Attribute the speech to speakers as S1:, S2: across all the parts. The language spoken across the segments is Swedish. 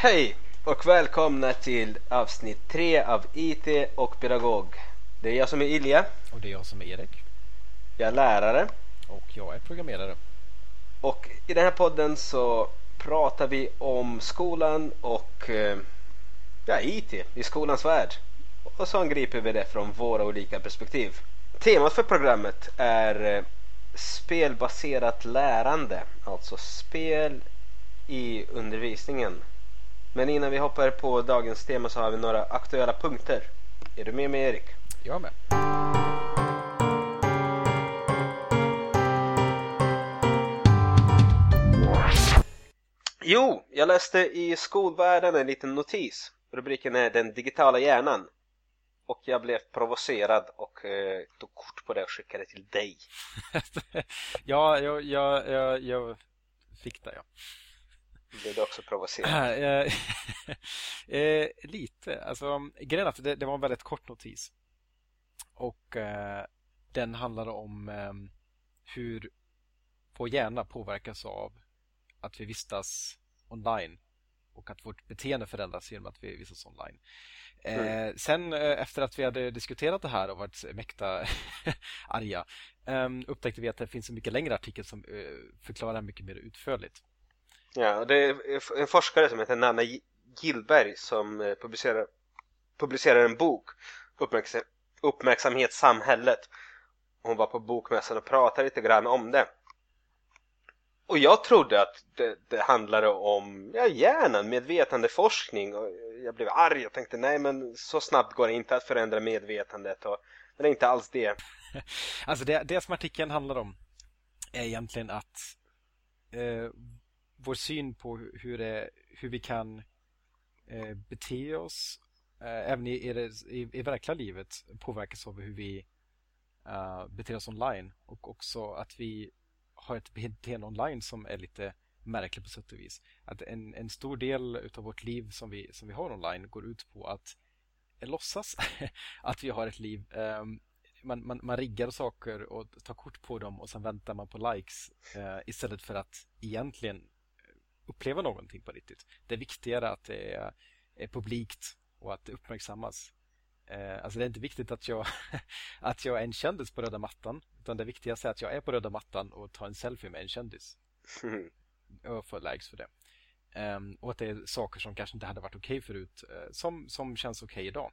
S1: Hej och välkomna till avsnitt 3 av IT och pedagog. Det är jag som är Ilja.
S2: Och det är jag som är Erik.
S1: Jag är lärare.
S2: Och jag är programmerare.
S1: Och i den här podden så pratar vi om skolan och eh, ja, IT i skolans värld. Och så angriper vi det från våra olika perspektiv. Temat för programmet är eh, spelbaserat lärande, alltså spel i undervisningen. Men innan vi hoppar på dagens tema så har vi några aktuella punkter. Är du med mig Erik?
S2: Jag med.
S1: Jo, jag läste i skolvärlden en liten notis. Rubriken är Den digitala hjärnan. Och jag blev provocerad och eh, tog kort på det och skickade till dig.
S2: ja, jag, jag, jag, jag fick det ja.
S1: Blev du också provocerad?
S2: Eh, eh, lite. Alltså, grejen att det, det, var en väldigt kort notis. Och eh, den handlade om eh, hur vår hjärna påverkas av att vi vistas online och att vårt beteende förändras genom att vi vistas online. Eh, mm. sen eh, efter att vi hade diskuterat det här och varit mäkta arga upptäckte vi att det finns en mycket längre artikel som förklarar mycket mer utförligt.
S1: Ja, det är en forskare som heter Nanna Gillberg som eh, publicerar, publicerar en bok Uppmärksam, Uppmärksamhet samhället. Hon var på bokmässan och pratade lite grann om det. Och jag trodde att det, det handlade om ja, hjärnan, medvetandeforskning och jag blev arg och tänkte nej men så snabbt går det inte att förändra medvetandet och det är inte alls det.
S2: Alltså det, det som artikeln handlar om är egentligen att eh, vår syn på hur, det, hur vi kan eh, bete oss eh, även i, i, i, verkliga livet påverkas av hur vi eh, beter oss online och också att vi har ett beteende online som är lite märkligt på sätt och vis. Att en, en stor del av vårt liv som vi, som vi har online går ut på att eh, låtsas att vi har ett liv. Um, man, man, man riggar saker och tar kort på dem och sen väntar man på likes uh, istället för att egentligen uppleva någonting på riktigt. Det är viktigare att det är, är publikt och att det uppmärksammas. Eh, alltså det är inte viktigt att jag, att jag är en kändis på röda mattan utan det viktigaste är att jag är på röda mattan och tar en selfie med en kändis. och får likes för det. Um, och att det är saker som kanske inte hade varit okej okay förut uh, som, som känns okej okay idag.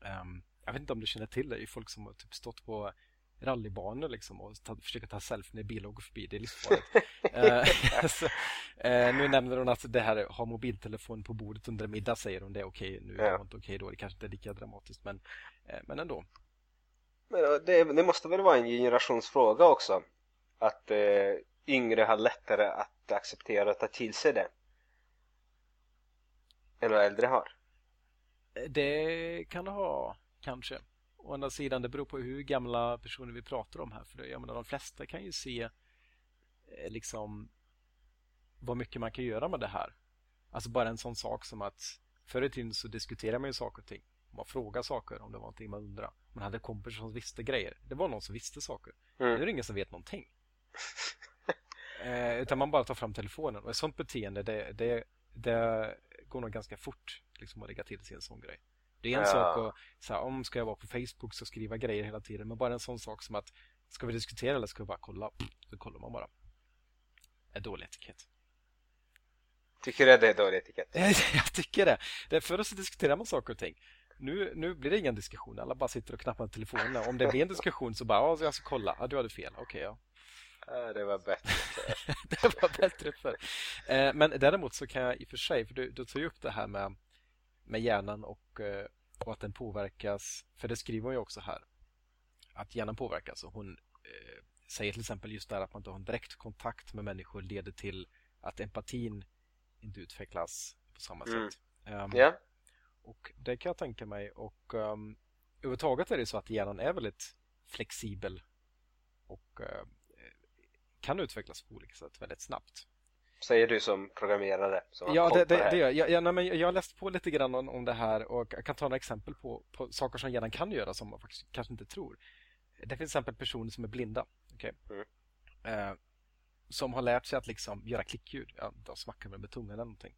S2: Um, jag vet inte om du känner till det. Det är folk som har typ stått på rallybanor liksom och ta, försöka ta selfie när bilar går förbi. Det är livsfarligt. uh, så, uh, nu nämner hon att det här har mobiltelefon på bordet under middag säger hon. Det är okej. Okay. Nu är det inte okej då. Det kanske inte är lika dramatiskt men, uh, men ändå.
S1: Men det, det, måste väl vara en generationsfråga också? Att yngre har lättare att acceptera och ta till sig det än vad äldre har?
S2: Det kan det ha, kanske. Å andra sidan, det beror på hur gamla personer vi pratar om här. För jag menar, de flesta kan ju se eh, liksom vad mycket man kan göra med det här. Alltså bara en sån sak som att förr i tiden så diskuterade man ju saker och ting. Man frågade saker om det var någonting man undrade. Man hade kompisar som visste grejer. Det var någon som visste saker. Mm. Nu är det ingen som vet någonting. eh, utan man bara tar fram telefonen. Och ett sånt beteende, det, det, det går nog ganska fort liksom, att lägga till sig en sån grej. Det är en ja. sak att, så här, om ska jag vara på Facebook så skriva grejer hela tiden. Men bara en sån sak som att, ska vi diskutera eller ska vi bara kolla? Så kollar man bara. Det är dålig etikett.
S1: Tycker du det är dålig etikett?
S2: jag tycker det. det förr så diskuterar man saker och ting. Nu, nu blir det ingen diskussion. Alla bara sitter och knappar telefonen. Om det blir en diskussion så bara, ja, jag ska kolla. Ja, du hade fel. Okej, okay, ja.
S1: Det var bättre
S2: det var bättre för. Eh, men däremot så kan jag i och för sig, för du, du tog ju upp det här med med hjärnan och, eh, och att den påverkas. För det skriver hon ju också här. Att hjärnan påverkas. Och hon eh, säger till exempel just där att man inte har en direkt kontakt med människor leder till att empatin inte utvecklas på samma mm. sätt.
S1: Um, ehm, yeah.
S2: Och det kan jag tänka mig. Och um, överhuvudtaget är det så att hjärnan är väldigt flexibel och uh, kan utvecklas på olika sätt väldigt snabbt.
S1: Säger du som programmerare.
S2: Som ja, det, det, det gör jag. Jag, nej, jag har läst på lite grann om, om det här och jag kan ta några exempel på, på saker som hjärnan kan göra som man faktiskt kanske inte tror. Det finns till exempel personer som är blinda. Okay? Mm. Eh, som har lärt sig att liksom göra klickljud. Ja, de smackar med tungan eller någonting.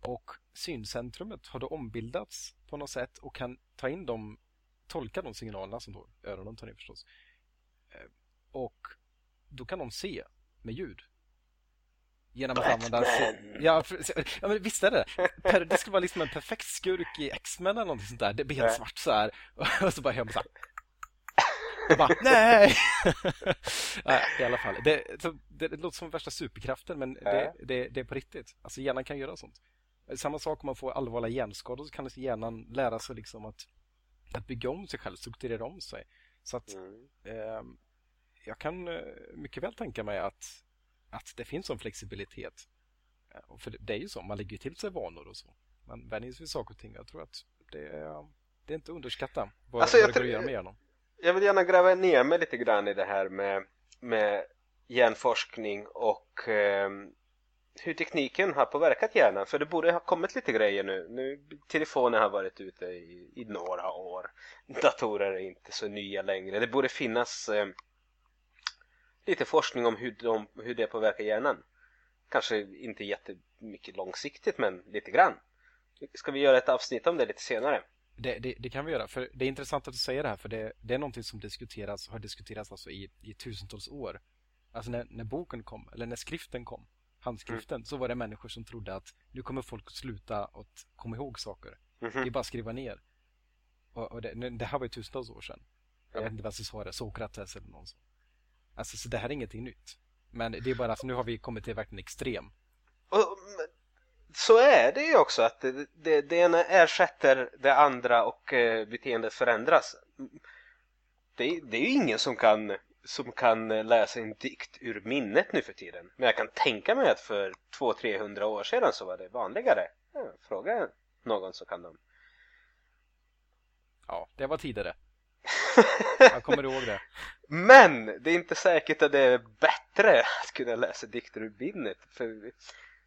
S2: Och syncentrumet har då ombildats på något sätt och kan ta in dem, tolka de signalerna som då öronen tar in förstås. Eh, och då kan de se med ljud.
S1: Genom att använda...
S2: Ja, ja, men visst är det. Det skulle vara liksom en perfekt skurk i X-Men eller någonting sånt där. Det blir helt svart så här. Och så bara hör man så här. Och bara, nej! I alla fall. Det, det, det, låter som värsta superkraften men det, det, det är på riktigt. Alltså hjärnan kan göra sånt. Samma sak om man får allvarliga hjärnskador så kan hjärnan lära sig liksom att, att bygga om sig själv, strukturera om sig. Så att mm. eh, jag kan eh, mycket väl tänka mig att, att det finns en flexibilitet. För det är ju så, man lägger till sig vanor och så. Man vänjer sig vid saker och ting. Jag tror att det är, det är inte att underskatta vad, alltså, vad det går att göra med hjärnan.
S1: Jag vill gärna gräva ner mig lite grann i det här med, med hjärnforskning och eh, hur tekniken har påverkat hjärnan. För det borde ha kommit lite grejer nu. nu telefonen har varit ute i, i några år. Datorer är inte så nya längre. Det borde finnas eh, lite forskning om hur, de, hur det påverkar hjärnan. Kanske inte jättemycket långsiktigt men lite grann. Ska vi göra ett avsnitt om det lite senare?
S2: Det, det, det, kan vi göra. För Det är intressant att du säger det här för det, det är någonting som diskuteras, har diskuterats alltså i, i tusentals år. Alltså när, när boken kom, eller när skriften kom handskriften mm. så var det människor som trodde att nu kommer folk att sluta att komma ihåg saker. Mm -hmm. Det är bara att skriva ner. Och, och det, här var ju tusentals år sedan. Ja. Jag vet inte vad som sa det, Sokrates eller någon sån. Alltså, så det här är ingenting nytt. Men det är bara att nu har vi kommit till verkligen extrem.
S1: Och, så är det ju också att det, det, det ena ersätter det andra och eh, beteendet förändras. Det, det är ju ingen som kan som kan läsa en dikt ur minnet nu för tiden. Men jag kan tänka mig att för 200-300 år sedan så var det vanligare. Ja, fråga någon så kan de.
S2: Ja, det var tidigare. Jag kommer ihåg det.
S1: Men det är inte säkert att det är bättre att kunna läsa dikter ur minnet. För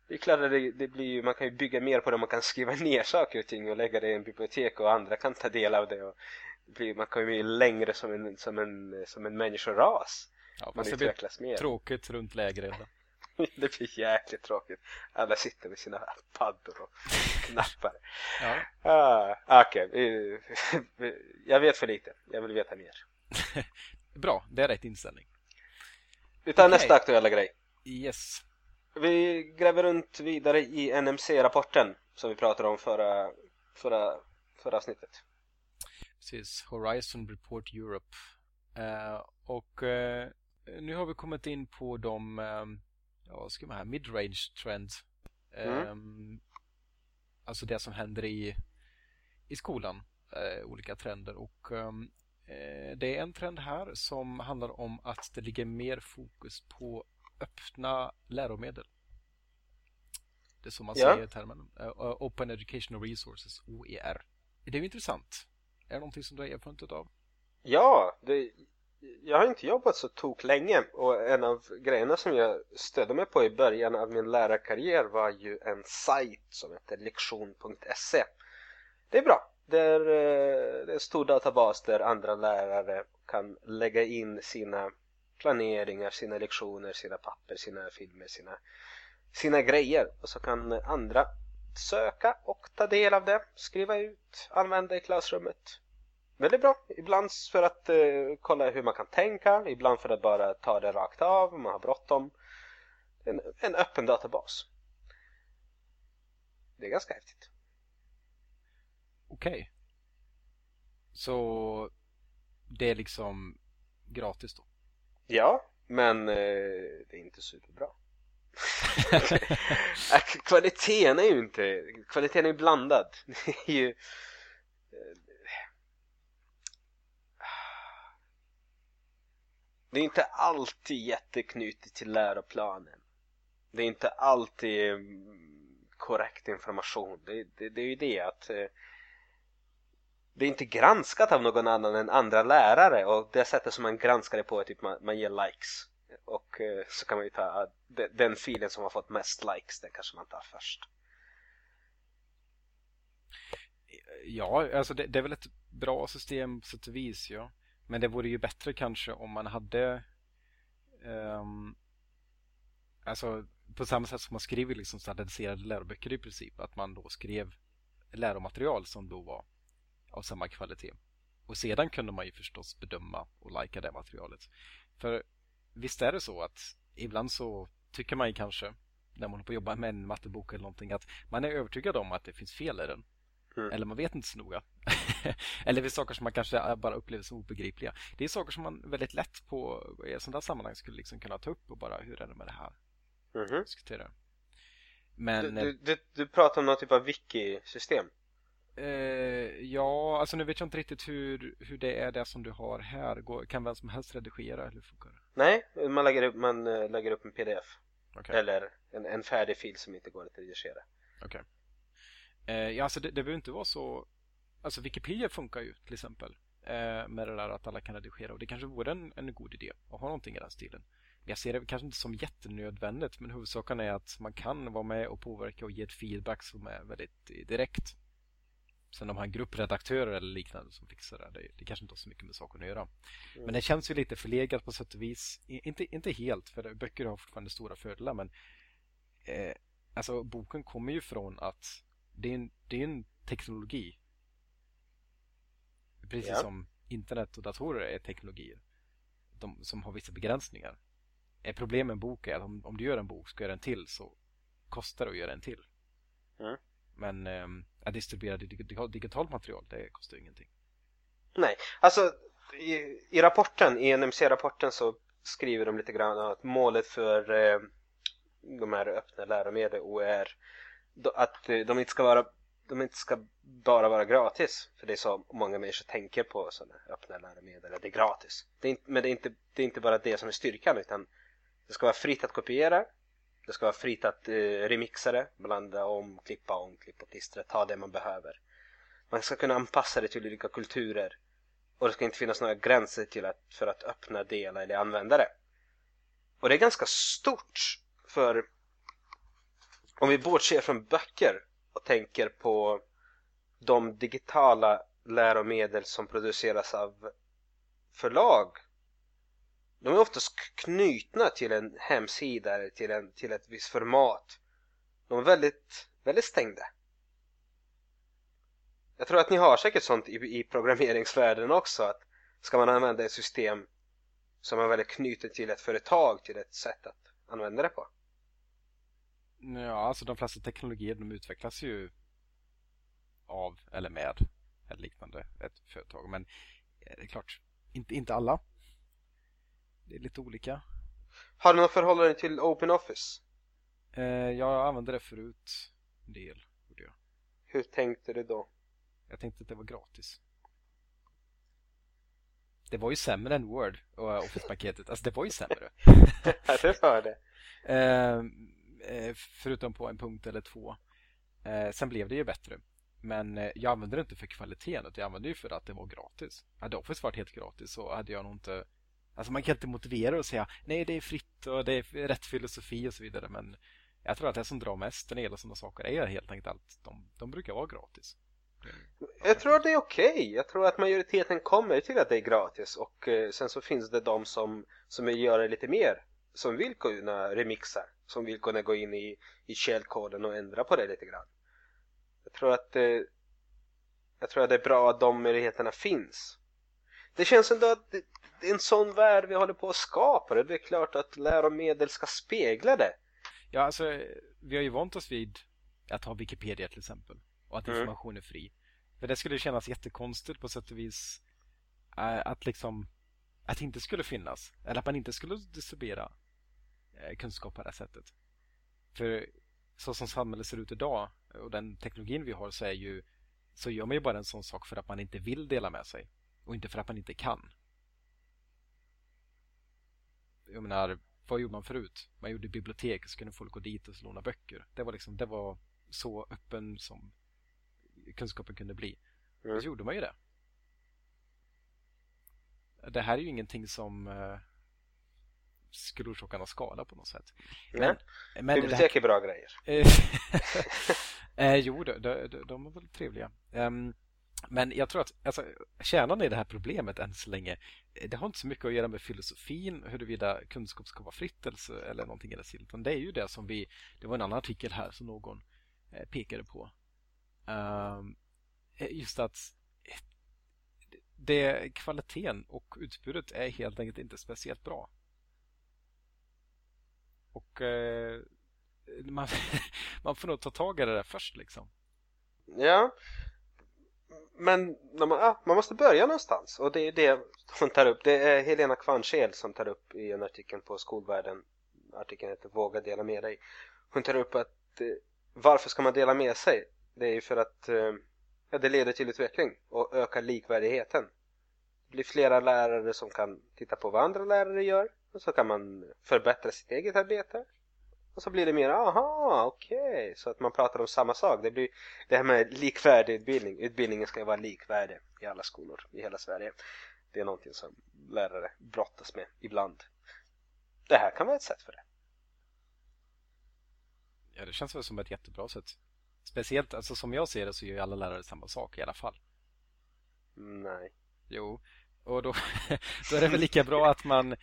S1: det är klart att det, det blir, man kan ju bygga mer på det, man kan skriva ner saker och ting och lägga det i en bibliotek och andra kan ta del av det. Och blir, man kommer ju längre som en, som en, som en människoras.
S2: Ja, man utvecklas mer. Tråkigt runt lägerelden.
S1: det blir jäkligt tråkigt. Alla sitter med sina paddor och knappar. ja. ah, Okej, okay. jag vet för lite. Jag vill veta mer.
S2: Bra, det är rätt inställning.
S1: Vi tar okay. nästa aktuella grej.
S2: Yes.
S1: Vi gräver runt vidare i NMC-rapporten som vi pratade om förra, förra, förra avsnittet
S2: precis. Horizon Report Europe. Uh, och uh, nu har vi kommit in på de, um, ja, vad ska man här, mid-range trends. Mm. Um, alltså det som händer i, i skolan. Uh, olika trender och um, det är en trend här som handlar om att det ligger mer fokus på öppna läromedel. Det är så man ja. säger termen. Open Educational Resources, OER. Det är ju intressant. Är det någonting som du har erfarenhet av?
S1: Ja, det, jag har inte jobbat så tok länge och en av grejerna som jag stödde mig på i början av min lärarkarriär var ju en sajt som heter lektion.se. Det är bra. Det är, eh, det är en stor databas där andra lärare kan lägga in sina planeringar, sina lektioner, sina papper, sina filmer, sina, sina grejer och så kan andra söka och ta del av det, skriva ut, använda i klassrummet. Väldigt bra. Ibland för att eh, kolla hur man kan tänka, ibland för att bara ta det rakt av om man har bråttom. En, en öppen databas. Det är ganska häftigt.
S2: Okej. Okay. Så det är liksom gratis då?
S1: Ja, men eh, det är inte superbra. kvaliteten är ju inte kvaliteten är blandad det är ju det är inte alltid jätteknutet till läroplanen det är inte alltid mm, korrekt information det, det, det är ju det att eh, det är inte granskat av någon annan än andra lärare och det sättet som man granskar det på är typ man, man ger likes och eh, så kan man ju ta ah, den filen som har fått mest likes, den kanske man tar först.
S2: Ja, alltså det, det är väl ett bra system på sätt och vis, ja. Men det vore ju bättre kanske om man hade um, alltså på samma sätt som man skriver liksom standardiserade läroböcker i princip. Att man då skrev läromaterial som då var av samma kvalitet. Och sedan kunde man ju förstås bedöma och lika det materialet. För visst är det så att ibland så tycker man ju kanske när man håller på att jobba med en mattebok eller någonting att man är övertygad om att det finns fel i den. Mm. Eller man vet inte så noga. eller det är saker som man kanske bara upplever som obegripliga. Det är saker som man väldigt lätt på i sådana sammanhang skulle liksom kunna ta upp och bara hur är det med det här?
S1: Mm.
S2: Diskutera.
S1: Men, du, du, du, pratar om någon typ av wiki-system?
S2: Eh, ja, alltså nu vet jag inte riktigt hur, hur det är det som du har här. Går, kan vem som helst redigera eller funkar?
S1: Nej, man lägger upp, man eh, lägger upp en pdf. Okay. Eller en, en färdig fil som inte går att redigera.
S2: Okay. Eh, ja, alltså det, det behöver inte vara så... Alltså Wikipedia funkar ju till exempel eh, med det där att alla kan redigera och det kanske vore en, en god idé att ha någonting i den stilen. Jag ser det kanske inte som jättenödvändigt men huvudsaken är att man kan vara med och påverka och ge ett feedback som är väldigt direkt. Sen om man har en grupp redaktörer eller liknande som fixar det, det, det kanske inte har så mycket med saken att göra. Mm. Men det känns ju lite förlegat på sätt och vis. Inte, inte helt, för böcker har fortfarande stora fördelar, men eh, alltså boken kommer ju från att det är en, det är en teknologi. Precis ja. som internet och datorer är teknologier. De, som har vissa begränsningar. Ett problem med en bok är att om, om du gör en bok, ska göra en till så kostar det att göra en till. Mm. Men eh, att distribuera digitalt material, det kostar ingenting.
S1: Nej, alltså i, i rapporten, i NMC-rapporten så skriver de lite grann att målet för eh, de här öppna läromedel OER att eh, de inte ska vara de inte ska bara vara gratis. För det är så många människor tänker på sådana öppna läromedel, att det är gratis. Det är inte, men det är, inte, det är inte bara det som är styrkan utan det ska vara fritt att kopiera. Det ska vara fritt att eh, remixa det, blanda om, klippa om, klippa och klistra, ta det man behöver. Man ska kunna anpassa det till olika kulturer. Och det ska inte finnas några gränser till att, för att öppna, dela eller använda det. Och det är ganska stort för om vi bortser från böcker och tänker på de digitala läromedel som produceras av förlag de är oftast knutna till en hemsida eller till, en, till ett visst format. De är väldigt, väldigt stängda. Jag tror att ni har säkert sånt i, i programmeringsvärlden också att ska man använda ett system som är väldigt knutet till ett företag, till ett sätt att använda det på?
S2: Ja, alltså de flesta teknologier de utvecklas ju av eller med eller liknande ett företag. Men eh, det är klart, inte, inte alla. Det är lite olika.
S1: Har du något förhållande till OpenOffice?
S2: Eh, jag använde det förut en del. Jag.
S1: Hur tänkte du då?
S2: Jag tänkte att det var gratis. Det var ju sämre än Word och Office-paketet. Alltså det var ju sämre.
S1: det var det.
S2: Eh, Eh, förutom på en punkt eller två. Eh, sen blev det ju bättre. Men eh, jag använde det inte för kvaliteten utan jag använde det för att det var gratis. Hade Office varit helt gratis så hade jag nog inte... Alltså man kan inte motivera och säga nej det är fritt och det är rätt filosofi och så vidare men jag tror att det som drar mest när det gäller sådana saker är helt enkelt att de, de brukar vara gratis. Mm.
S1: Jag tror att det är okej. Okay. Jag tror att majoriteten kommer till att det är gratis och eh, sen så finns det de som, som vill göra det lite mer som vill kunna remixa, som vill kunna gå in i, i källkoden och ändra på det lite grann. Jag tror att det, jag tror att det är bra att de möjligheterna finns. Det känns ändå att det, det är en sån värld vi håller på att skapa. Det är klart att läromedel ska spegla det.
S2: Ja, alltså vi har ju vant oss vid att ha Wikipedia till exempel och att mm. information är fri. För det skulle kännas jättekonstigt på sätt och vis äh, att liksom att det inte skulle finnas eller att man inte skulle distribuera Eh, kunskap på det sättet. För så som samhället ser ut idag och den teknologin vi har så är ju så gör man ju bara en sån sak för att man inte vill dela med sig och inte för att man inte kan. Jag menar, vad gjorde man förut? Man gjorde bibliotek och så kunde folk gå dit och låna böcker. Det var liksom, det var så öppen som kunskapen kunde bli. Mm. Så gjorde man ju det. Det här är ju ingenting som eh, skulle orsaka någon skada på något sätt.
S1: Men, ja. men Bibliotek är bra grejer.
S2: eh, jo, de, de, de är väl trevliga. Um, Men jag tror att alltså, kärnan i det här problemet än så länge det har inte så mycket att göra med filosofin, huruvida kunskap ska vara fritt eller, eller någonting i den stilen. Utan det är ju det som vi, det var en annan artikel här som någon eh, pekade på. Um, just att det, kvaliteten och utbudet är helt enkelt inte speciellt bra. Och eh, man, man får nog ta tag i det där först liksom.
S1: Ja, men man, man måste börja någonstans och det är det hon tar upp. Det är Helena Kvarnsel som tar upp i en artikel på Skolvärlden. Artikeln heter Våga dela med dig. Hon tar upp att eh, varför ska man dela med sig? Det är ju för att eh, ja, det leder till utveckling och ökar likvärdigheten. Det blir flera lärare som kan titta på vad andra lärare gör och så kan man förbättra sitt eget arbete och så blir det mer, aha, okej, okay. så att man pratar om samma sak. Det blir det här med likvärdig utbildning. Utbildningen ska vara likvärdig i alla skolor i hela Sverige. Det är någonting som lärare brottas med ibland. Det här kan vara ett sätt för det.
S2: Ja, det känns väl som ett jättebra sätt. Speciellt, alltså som jag ser det så gör ju alla lärare samma sak i alla fall.
S1: Nej.
S2: Jo, och då, då är det väl lika bra att man,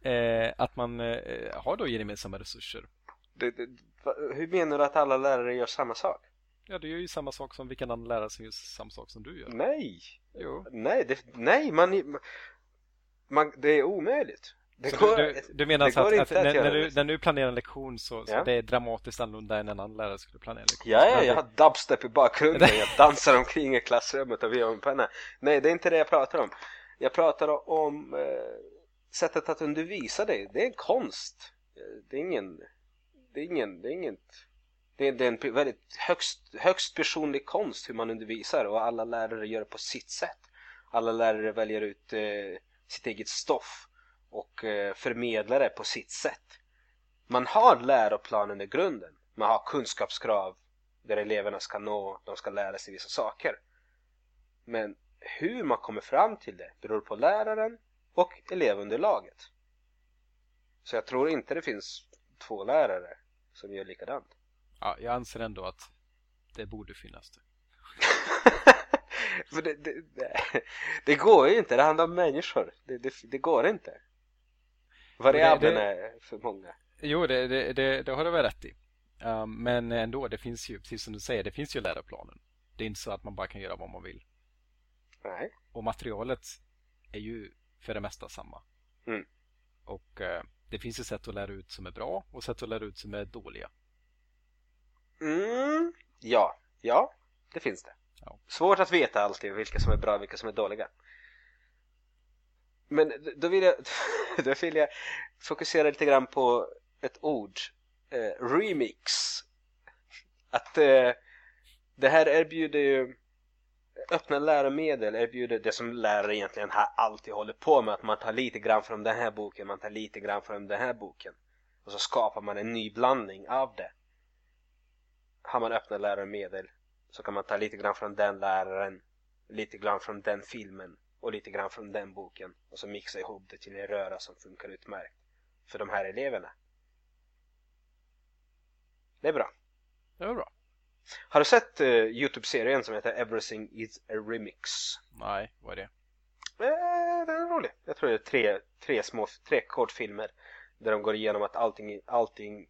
S2: eh, att man eh, har då gemensamma resurser
S1: det, det, hur menar du att alla lärare gör samma sak?
S2: Ja, du gör ju samma sak som vilken annan lärare som gör samma sak som du gör.
S1: Nej!
S2: Jo.
S1: Nej, det, nej man, man, det är omöjligt.
S2: Det går, du, du, menar alltså att, att, att när, när, du, när du planerar en lektion så, så det är dramatiskt annorlunda än en annan lärare skulle planera en lektion?
S1: Ja, ja jag har dubstep i bakgrunden, jag dansar omkring i klassrummet och vi har en penna. Nej, det är inte det jag pratar om. Jag pratar om eh, sättet att undervisa dig. Det är en konst. Det är ingen det är ingen, det är inget det är, det är en väldigt högst, högst personlig konst hur man undervisar och alla lärare gör det på sitt sätt. Alla lärare väljer ut eh, sitt eget stoff och eh, förmedlar det på sitt sätt. Man har läroplanen i grunden. Man har kunskapskrav där eleverna ska nå, de ska lära sig vissa saker. Men hur man kommer fram till det beror på läraren och elevunderlaget. Så jag tror inte det finns två lärare som gör likadant.
S2: Ja, jag anser ändå att det borde finnas det.
S1: Det, det, det, går ju inte, det handlar om människor. Det, det går inte. Variablerna är för många.
S2: Jo, det, det, det, det har du väl rätt i. Um, men ändå, det finns ju, precis som du säger, det finns ju läroplanen. Det är inte så att man bara kan göra vad man vill.
S1: Nej.
S2: Och materialet är ju för det mesta samma.
S1: Mm.
S2: Och uh, det finns ju sätt att lära ut som är bra och sätt att lära ut som är dåliga.
S1: Mm, ja, ja, det finns det. Ja. Svårt att veta alltid vilka som är bra och vilka som är dåliga. Men då vill jag, då vill jag fokusera lite grann på ett ord. Eh, remix. Att eh, det här erbjuder ju öppna läromedel erbjuder det som lärare egentligen här alltid håller på med. Att man tar lite grann från den här boken, man tar lite grann från den här boken. Och så skapar man en ny blandning av det. Har man öppna läromedel så kan man ta lite grann från den läraren, lite grann från den filmen och lite grann från den boken. Och så mixa ihop det till en röra som funkar utmärkt för de här eleverna. Det är bra.
S2: Det är bra.
S1: Har du sett uh, Youtube-serien som heter Everything is a Remix?
S2: Nej, vad är det?
S1: Eh, den är rolig. Jag tror det är tre, tre små, tre kortfilmer där de går igenom att allting, allting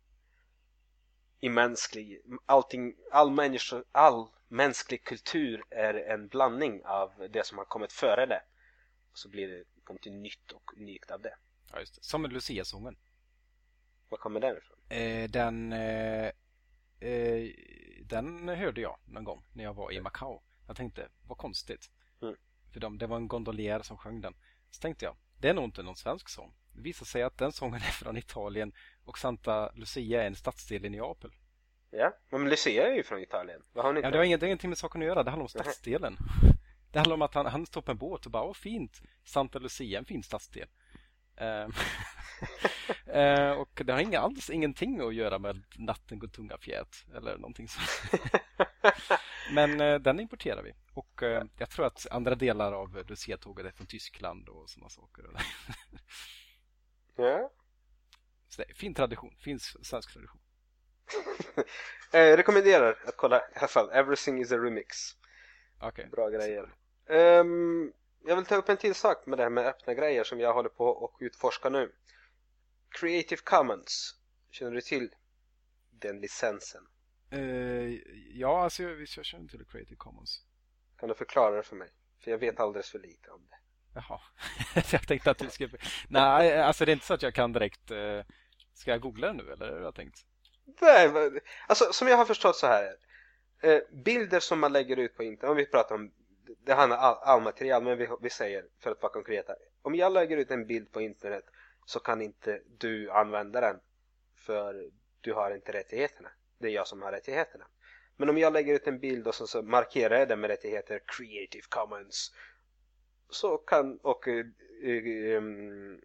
S1: i mänsklig, allting, all, människor, all mänsklig kultur är en blandning av det som har kommit före det. Och så blir det någonting nytt och unikt av det.
S2: Ja, just det. Som Lucia-sången.
S1: Var kommer den ifrån?
S2: Eh, den eh, eh, den hörde jag någon gång när jag var i Macao. Jag tänkte, vad konstigt.
S1: Mm.
S2: För de, det var en gondolier som sjöng den. Så tänkte jag, det är nog inte någon svensk sång. Det visade sig att den sången är från Italien och Santa Lucia är en stadsdel i Neapel.
S1: Ja, men Lucia är ju från Italien. Vad har ni
S2: ja, det har ingenting med saken att göra. Det handlar om stadsdelen. Det handlar om att han, han står på en båt och bara, åh fint, Santa Lucia, en fin stadsdel. uh, och det har inga, alls ingenting att göra med Natten går tunga fjät eller någonting sånt. Men uh, den importerar vi. Och uh, jag tror att andra delar av Lucia-tåget är från Tyskland och sådana saker.
S1: ja.
S2: Så det är fin tradition, fin svensk tradition.
S1: Jag rekommenderar att kolla i alla fall Everything is a remix.
S2: Okay.
S1: Bra grejer. Um, jag vill ta upp en till sak med det här med öppna grejer som jag håller på och utforska nu. Creative Commons. Känner du till den licensen?
S2: Uh, ja, alltså jag, jag känner till Creative Commons.
S1: Kan du förklara det för mig? För jag vet alldeles för lite om det.
S2: Jaha, jag tänkte att du skulle... Nej, alltså det är inte så att jag kan direkt... Uh, ska jag googla det nu eller hur har jag tänkt?
S1: Nej, alltså som jag har förstått så här. Eh, bilder som man lägger ut på internet, om vi pratar om det handlar all, all material, men vi, vi säger för att vara konkreta. Om jag lägger ut en bild på internet så kan inte du använda den för du har inte rättigheterna. Det är jag som har rättigheterna. Men om jag lägger ut en bild och så, så markerar jag den med rättigheter Creative Commons så kan och uh, um,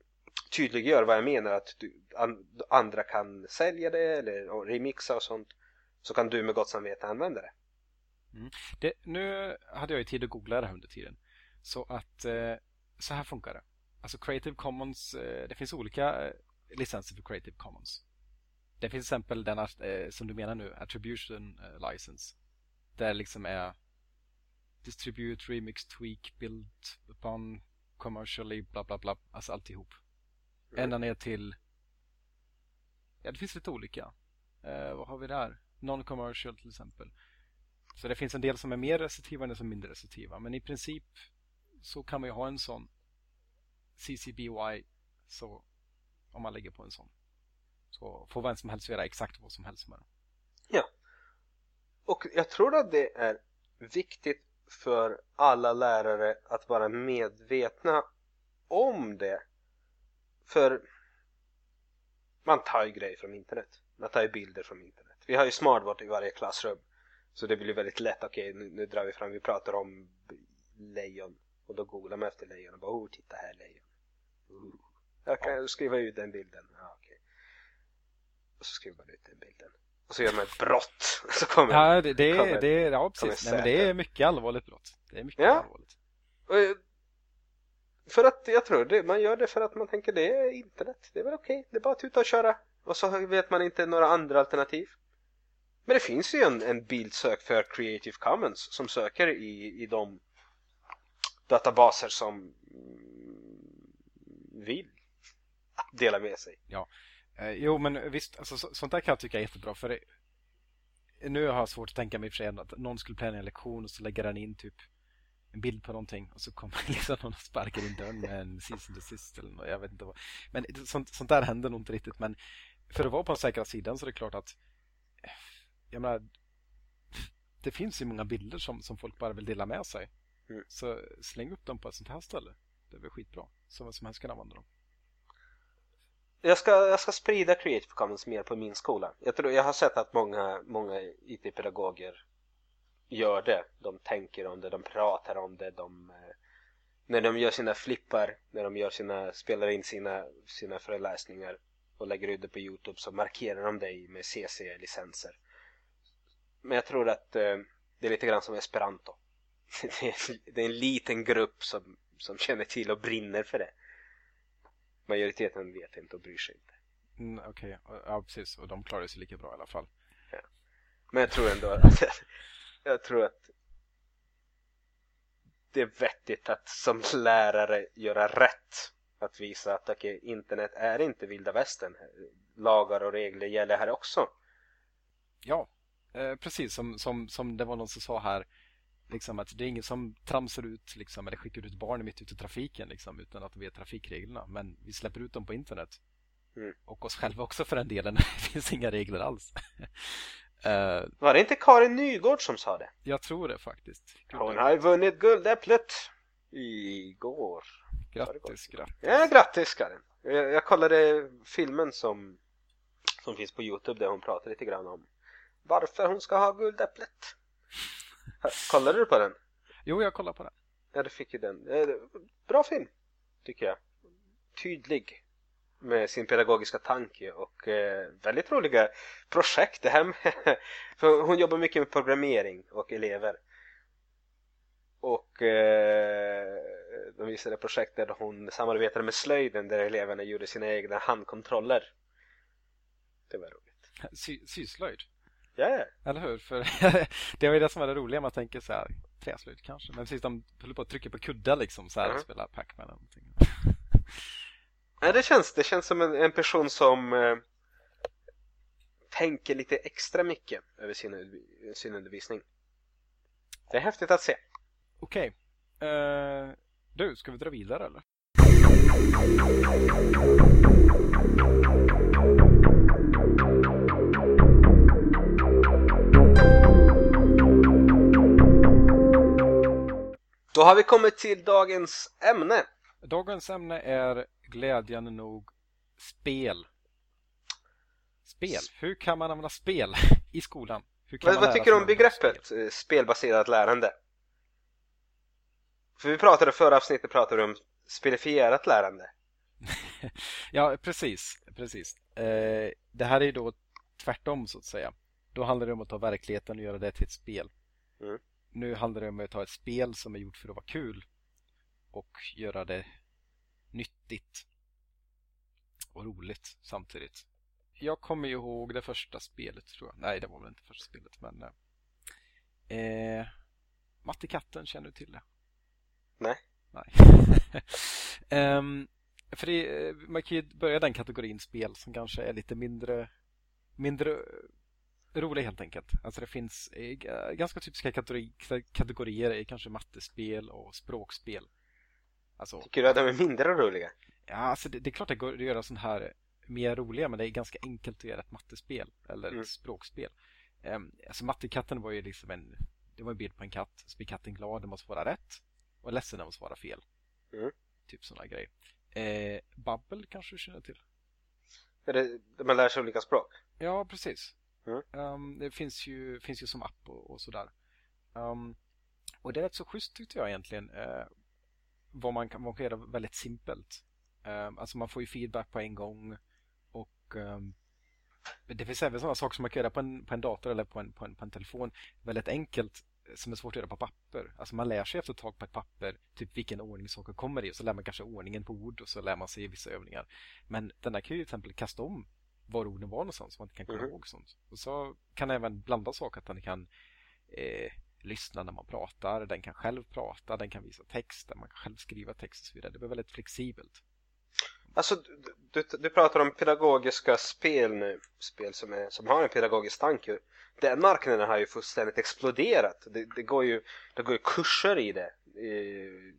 S1: tydliggör vad jag menar att du, an, andra kan sälja det eller remixa och sånt så kan du med gott samvete använda det.
S2: Mm. det nu hade jag ju tid att googla det här under tiden. Så att eh, så här funkar det. Alltså Creative Commons, eh, det finns olika eh, licenser för Creative Commons. Det finns till exempel den eh, som du menar nu, Attribution eh, License. Där liksom är Distribute, Remix, Tweak, Build upon Commercially, bla bla bla. Alltså alltihop. Mm. Ända ner till... Ja, det finns lite olika. Eh, vad har vi där? Non-commercial till exempel. Så det finns en del som är mer en del som är mindre receptiva. Men i princip så kan man ju ha en sån CCBY så om man lägger på en sån. Så får vem som helst göra exakt vad som helst med den.
S1: Ja. Och jag tror att det är viktigt för alla lärare att vara medvetna om det. För man tar ju grejer från internet. Man tar ju bilder från internet. Vi har ju smartboard i varje klassrum. Så det blir väldigt lätt. Okej, okay, nu, nu, drar vi fram. Vi pratar om lejon. Och då googlar man efter lejon och bara oh, titta här lejon. Uh. Jag kan ja. skriva ut den bilden. Ja, okay. Och så skriver man ut den bilden. Och så gör man ett brott. Så kommer,
S2: ja, det, det, kommer, det, ja, precis. Nej, men det är mycket allvarligt brott. Det är mycket ja. allvarligt.
S1: Och, eh, för att jag tror det, man gör det för att man tänker det är internet. Det är väl okej. Okay. Det är bara att tuta och köra. Och så vet man inte några andra alternativ. Men det finns ju en, en bildsök för Creative Commons som söker i, i de databaser som vill dela med sig.
S2: Ja, eh, jo men visst, alltså, så, sånt där kan jag tycka är jättebra för det, nu har jag svårt att tänka mig för sig att någon skulle planera en lektion och så lägger den in typ en bild på någonting och så kommer liksom någon och sparkar in dörren med en season desist eller något, jag vet inte vad. Men sånt, sånt där händer nog inte riktigt men för att vara på den säkra sidan så är det klart att jag menar, det finns ju många bilder som, som folk bara vill dela med sig. Mm. Så släng upp dem på ett sånt här ställe. Det är väl skitbra. Så vad som helst kan använda dem.
S1: Jag ska, jag ska sprida Creative Commons mer på min skola. Jag, tror, jag har sett att många, många IT-pedagoger gör det. De tänker om det, de pratar om det. De, eh, när de gör sina flippar, när de gör sina, spelar in sina, sina föreläsningar och lägger ut det på Youtube så markerar de dig med CC-licenser. Men jag tror att eh, det är lite grann som esperanto. det, är, det är en liten grupp som, som känner till och brinner för det. Majoriteten vet inte och bryr sig inte.
S2: Mm, Okej, okay. ja precis. Och de klarar sig lika bra i alla fall. Ja.
S1: Men jag tror ändå att jag tror att det är vettigt att som lärare göra rätt. Att visa att okay, internet är inte vilda västern. Lagar och regler gäller här också.
S2: Ja, Eh, precis som, som, som det var någon som sa här liksom att det är ingen som tramsar ut liksom, eller skickar ut barn mitt ute i trafiken liksom, utan att de vet trafikreglerna. Men vi släpper ut dem på internet. Mm. Och oss själva också för den delen. det finns inga regler alls.
S1: Uh, var det inte Karin Nygård som sa det?
S2: Jag tror det faktiskt.
S1: Gud, Hon har vunnit Guldäpplet igår.
S2: Grattis, grattis.
S1: Ja, grattis Karin. Jag, jag kollade filmen som, som finns på Youtube där hon pratar lite grann om varför hon ska ha guldäpplet. Kollade du på den?
S2: Jo, jag kollade på den.
S1: Ja, du fick ju den. Eh, bra film, tycker jag. Tydlig med sin pedagogiska tanke och eh, väldigt roliga projekt. Det här med, för hon jobbar mycket med programmering och elever. Och eh, de visade projekt där hon samarbetade med slöjden där eleverna gjorde sina egna handkontroller. Det var roligt.
S2: Sy syslöjd?
S1: Ja, ja.
S2: Eller hur? För det är ju det som är det roliga. Man tänker så här, träslöjd kanske. Men precis, de håller på att trycka på kuddar liksom så här
S1: Mhm.
S2: och spelar Pac-Man eller någonting.
S1: Nej, det känns, det känns som en, en person som eh, tänker lite extra mycket över sin, sin undervisning. Det är häftigt att se.
S2: Okej. Eh, du, ska vi dra vidare eller?
S1: Då har vi kommit till dagens ämne.
S2: Dagens ämne är glädjande nog spel. Spel. Hur kan man använda spel i skolan?
S1: Vad, vad tycker du om begreppet eh, spelbaserat lärande? För vi pratade förra avsnittet pratade om spelifierat lärande.
S2: Ja, precis. precis. Eh, det här är ju då tvärtom så att säga. Då handlar det om att ta verkligheten och göra det till ett spel.
S1: Mm.
S2: Nu handlar det om att ta ett spel som är gjort för att vara kul och göra det nyttigt och roligt samtidigt. Jag kommer ju ihåg det första spelet tror jag. Nej, det var väl inte första spelet, men eh, eh, Matte katten, känner du till det?
S1: Nej.
S2: Nej. Ehm, för det, eh, man kan ju börja den kategorin spel som kanske är lite mindre mindre roliga helt enkelt. Alltså det finns eh, ganska typiska kategori, kategorier i kanske mattespel och språkspel. Alltså,
S1: Tycker du att de är mindre roliga?
S2: ja, alltså det, det är klart det går att göra sån här mer roliga men det är ganska enkelt att göra ett mattespel eller
S1: Mm.
S2: ett språkspel. Um, alltså mattekatten var ju liksom en det var en bild på en katt. Så blir katten glad när man svarar rätt och ledsen när man svarar fel.
S1: Mm.
S2: Typ sådana grejer. Eh, Babbel kanske du känner till?
S1: Är det, man lär sig olika språk?
S2: Ja, precis.
S1: Mm.
S2: Ehm, det finns ju, finns ju som app och, och sådär. Ehm, och det är rätt så schysst tyckte jag egentligen. Uh, vad man kan, man kan göra väldigt simpelt. Ehm, alltså man får ju feedback på en gång och ehm, det finns även sådana saker som man kan göra på en, på en dator eller på en, på, en, på en telefon väldigt enkelt som är svårt att göra på papper. Alltså man lär sig efter ett tag på ett papper typ vilken ordning saker kommer i och så lär man kanske ordningen på ord och så lär man sig vissa övningar. Men den där kan ju till exempel kasta om var orden var någonstans så man inte kan komma
S1: Mhm.
S2: ihåg sånt. Och så kan även blanda saker, att den kan eh, lyssna när man pratar, den kan själv prata, den kan visa text, man kan själv skriva text och så vidare. Det blir väldigt flexibelt.
S1: Alltså, du, du, du pratar om pedagogiska spel nu. Spel som, är, som har en pedagogisk tanke. Den marknaden har ju fullständigt exploderat. Det, det, går, ju, det går ju kurser i det. I,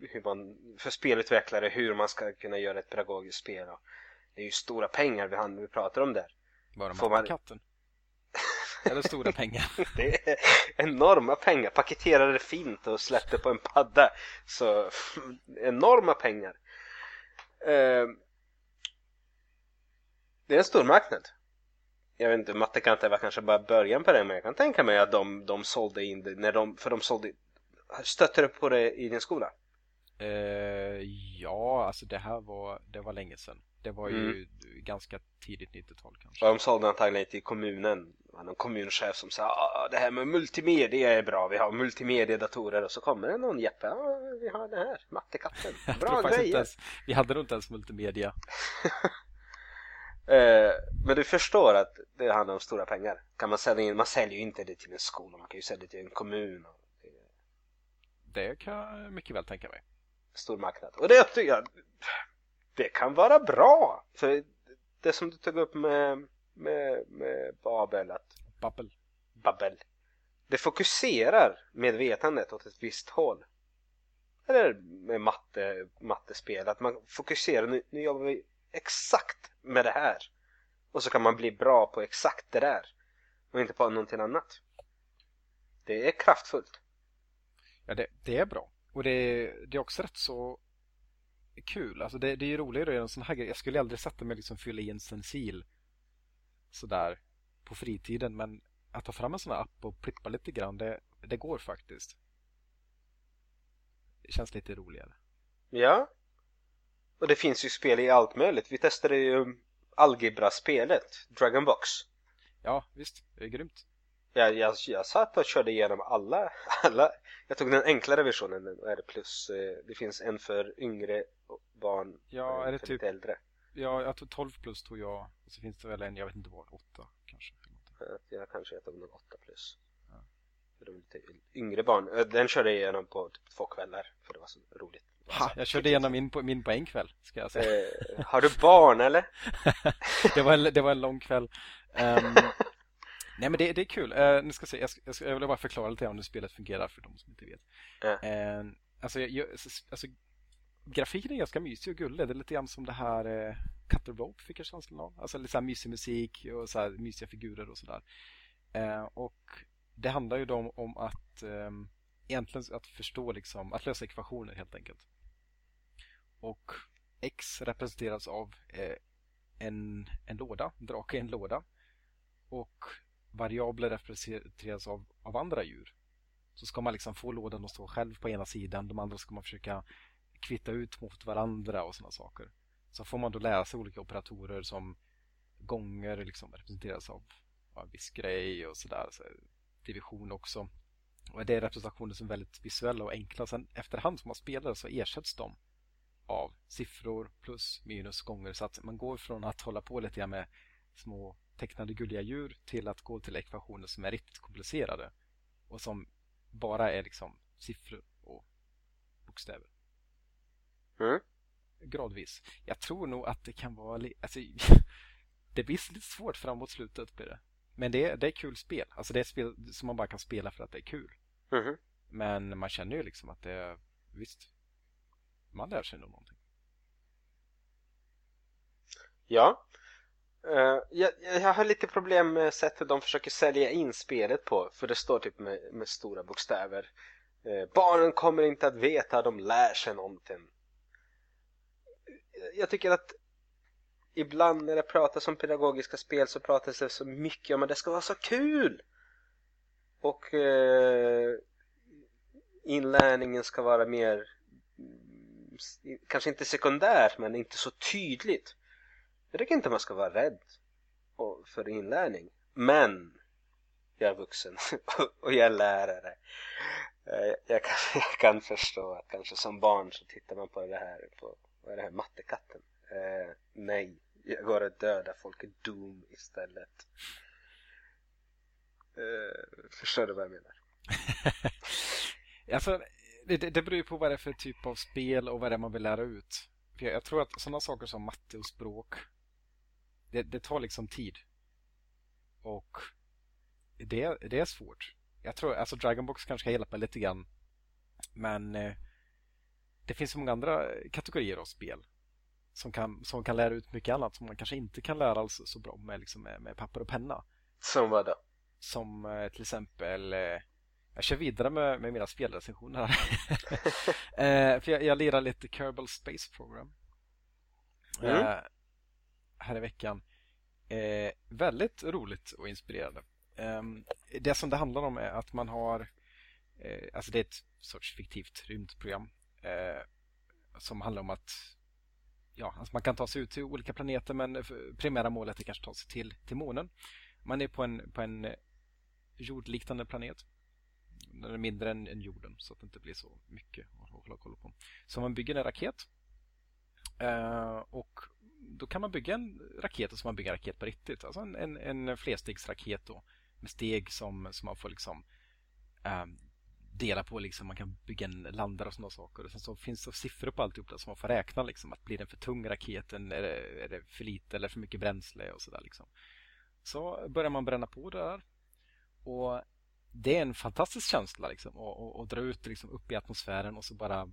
S1: hur man, för spelutvecklare, hur man ska kunna göra ett pedagogiskt spel. Det är ju stora pengar vi, han- vi pratar om där.
S2: Bara
S1: Får man-
S2: mattekatten. Eller stora pengar.
S1: Det är enorma pengar. Paketerade fint och släppte på en padda. Så enorma pengar. Eh, Det är en stor marknad. Jag vet inte, Mattekante var kanske bara början på det men jag kan tänka mig att de, de sålde in det när de, för de sålde Stötte du på det i din skola?
S2: Eh, ja, alltså det här var, det var länge sedan. Det var ju
S1: Mm.
S2: ganska tidigt 90-tal kanske.
S1: Och de sålde antagligen till kommunen. Var någon kommunchef som sa ah, det här med multimedia är bra, vi har multimediedatorer och så kommer det någon Jeppe, ja vi har det här, Mattekatten, bra grejer.
S2: ens, vi hade nog inte ens multimedia.
S1: Eh, men du förstår att det handlar om stora pengar. Kan man sälja in, man säljer ju inte det till en skola, man kan ju sälja det till en kommun. Och det är en
S2: Det kan jag mycket väl tänka mig.
S1: stor marknad. Och det tycker jag, det kan vara bra. För det som du tog upp med, med, med Babel, att
S2: Babbel.
S1: Babbel. Det fokuserar medvetandet åt ett visst håll. Eller med matte, mattespel, att man fokuserar, nu, nu jobbar vi exakt med det här. Och så kan man bli bra på exakt det där. Och inte på någonting annat. Det är kraftfullt.
S2: Ja, det, det är bra. Och det, det är också rätt så kul. Alltså det, det är ju roligare att göra en sån här grej. Jag skulle aldrig sätta mig och liksom fylla i en stencil sådär på fritiden. Men att ta fram en sån här app och plippa lite grann, det, det går faktiskt. Det känns lite roligare.
S1: Ja. Och det finns ju spel i allt möjligt. Vi testade ju Algebra-spelet, Dragonbox.
S2: Ja, visst. Det är grymt.
S1: Jag, jag, jag satt och körde igenom alla, alla. Jag tog den enklare versionen, det plus. eh, Det finns en för yngre barn
S2: Ja, är det typ-
S1: äldre.
S2: Ja, jag tog 12 plus tog jag. Och så finns det väl en, jag vet inte vad, 8 kanske.
S1: jag kanske tog nog 8 plus. Ja. För de lite yngre barn. Den körde jag igenom på typ två kvällar för det var så roligt.
S2: Ha, jag körde igenom min på, min på en kväll, ska jag säga.
S1: Eh, har du barn eller?
S2: det, var en, det var en lång kväll. Um, nej men det, det är kul. Uh, nu ska se, jag, ska, jag, vill bara förklara lite om hur spelet fungerar för de som inte vet. Ja. Uh, alltså, jag, alltså, grafiken är ganska mysig och gullig. Det är lite grann som det här eh, Cut Rope fick jag känslan av. Alltså lite så här mysig musik och så här mysiga figurer och sådär. Eh, och det handlar ju då om, att eh, egentligen att förstå liksom, att lösa ekvationer helt enkelt. Och X representeras av eh, en, en låda, en drake i en låda. Och variabler representeras av, av andra djur. Så ska man liksom få lådan att stå själv på ena sidan, de andra ska man försöka kvitta ut mot varandra och sådana saker. Så får man då lära sig olika operatorer som gånger liksom representeras av en viss grej och sådär. Så division också. Och det är representationer som är väldigt visuella och enkla. Sen efterhand som man spelar så ersätts de av siffror plus minus gånger så att man går från att hålla på lite med små tecknade gulliga djur till att gå till ekvationer som är riktigt komplicerade och som bara är liksom siffror och bokstäver.
S1: Mm.
S2: Gradvis. Jag tror nog att det kan vara alltså, det blir lite svårt framåt slutet blir det. Men det är, det är kul spel. Alltså det är spel som man bara kan spela för att det är kul.
S1: Mm.
S2: Men man känner ju liksom att det är visst man lär sig nog någonting.
S1: Ja. Uh, jag, jag, har lite problem med sättet de försöker sälja in spelet på. För det står typ med, med stora bokstäver. Uh, barnen kommer inte att veta, de lär sig någonting. Jag tycker att ibland när det pratas om pedagogiska spel så pratas det så mycket om att det ska vara så kul! Och eh, inlärningen ska vara mer mm, kanske inte sekundärt men inte så tydligt. Jag tycker inte man ska vara rädd för inlärning. Men jag är vuxen och jag är lärare. Eh, jag kan, jag kan förstå att kanske som barn så tittar man på det här, på vad är det här, mattekatten. Eh, nej, jag går och dödar folk i Doom istället. Eh, förstår du vad jag menar?
S2: alltså, det, det beror ju på vad det är för typ av spel och vad det är man vill lära ut. För jag, jag tror att sådana saker som matte och språk det, det, tar liksom tid. Och det, det är svårt. Jag tror, alltså Dragonbox kanske kan hjälpa lite grann. Men eh, det finns så många andra kategorier av spel som kan, som kan lära ut mycket annat som man kanske inte kan lära sig så bra med, liksom med, med papper och penna.
S1: Som vad då?
S2: Som eh, till exempel eh, jag kör vidare med, med mina spelrecensioner här. eh, för jag, jag lirar lite Kerbal Space Program. Mm. Här i veckan. Väldigt roligt och inspirerande. Ehm, det som det handlar om är att man har Alltså det är ett sorts fiktivt rymdprogram eh, som handlar om att ja, alltså man kan ta sig ut till olika planeter men primära målet är kanske att ta sig till, till månen. Man är på en, på en eh, jordliknande planet den är mindre än, än jorden så att det inte blir så mycket att hålla koll på. Så man bygger en raket Eh, och då kan man bygga en raket som man bygger en raket på riktigt. Alltså en, en, en flerstegsraket då, med steg som, som man får liksom eh, dela på. Liksom. Man kan bygga en landare och sådana saker. Och sen så finns det siffror på alltihop där, så man får räkna. Liksom, att blir den för tung raketen? Är det, är det för lite eller för mycket bränsle? och sådär. liksom. så börjar man bränna på det där. Och det är en fantastisk känsla liksom, att, och dra ut liksom, upp i atmosfären och så bara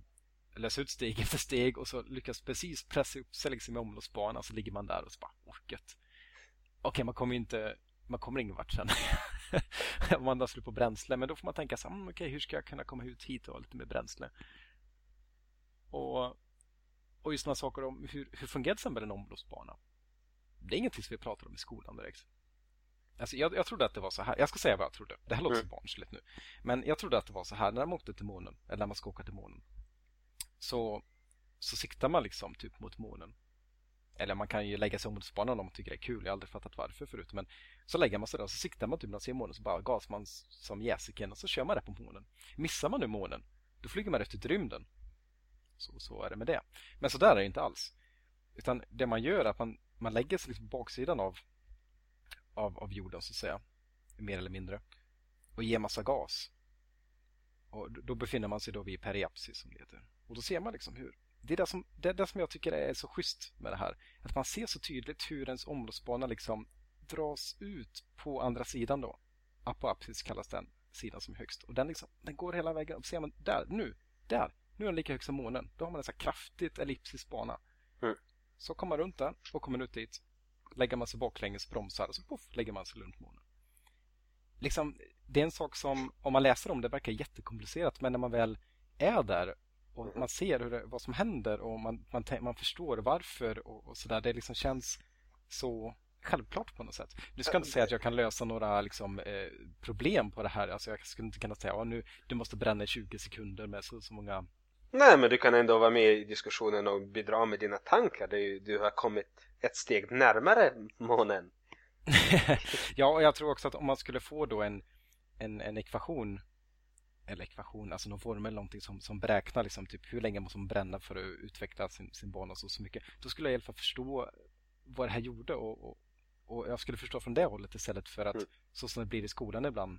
S2: lösa ut steg efter steg och så lyckas precis pressa upp sig liksom, i omloppsbanan så ligger man där och så bara orket. Okej, okay, man kommer inte man kommer ingen vart sen om man har slut på bränsle. Men då får man tänka så mm, okej, okay, hur ska jag kunna komma ut hit och ha lite mer bränsle? Och, och just några saker om hur, hur fungerar sen med en omloppsbana? Det är ingenting som vi pratar om i skolan direkt. Alltså jag, jag trodde att det var så här. Jag ska säga vad jag trodde. Det här låter mm. barnsligt nu. Men jag trodde att det var så här. När de åkte till månen, eller när man ska åka till månen, så, så siktar man liksom typ mot månen. Eller man kan ju lägga sig mot spanan om man tycker det är kul. Jag har aldrig fattat varför förut. Men så lägger man sig där och så siktar man typ när man ser månen så bara gasar man som jäsiken och så kör man det på månen. Missar man nu månen, då flyger man rätt ut i rymden. Så, så är det med det. Men så där är det inte alls. Utan det man gör är att man, man lägger sig liksom på baksidan av av, av jorden så att säga. mer eller mindre, och ger massa gas. Och då befinner man sig då vid periapsis som det heter. Och då ser man liksom hur det är det, som, det är det som jag tycker är så schysst med det här. Att man ser så tydligt hur ens omloppsbana liksom dras ut på andra sidan då. Apoapsis kallas den sidan som är högst. Och den, liksom, den går hela vägen upp. Ser man där, nu, där, nu är den lika hög som månen. Då har man en så kraftigt elliptisk bana. Mm. Så kommer man runt den och kommer ut dit. Lägger man sig baklänges, bromsar och så puff, lägger man sig runt månen. Liksom, det är en sak som, om man läser om det, verkar jättekomplicerat. Men när man väl är där och man ser hur det, vad som händer och man, man, man förstår varför och, och sådär. Det liksom känns så självklart på något sätt. Du ska inte säga att jag kan lösa några liksom, eh, problem på det här. Alltså, jag skulle inte kunna säga att nu, du måste bränna i 20 sekunder med så, så många
S1: Nej, men du kan ändå vara med i diskussionen och bidra med dina tankar. Du, du har kommit ett steg närmare månen.
S2: ja, och jag tror också att om man skulle få då en, en, en ekvation eller ekvation, alltså någon formel någonting som, som beräknar liksom typ hur länge måste man bränna för att utveckla sin, sin bana så, så mycket. Då skulle jag i alla fall förstå vad det här gjorde och, och, och jag skulle förstå från det hållet istället för att mm. så som det blir i skolan ibland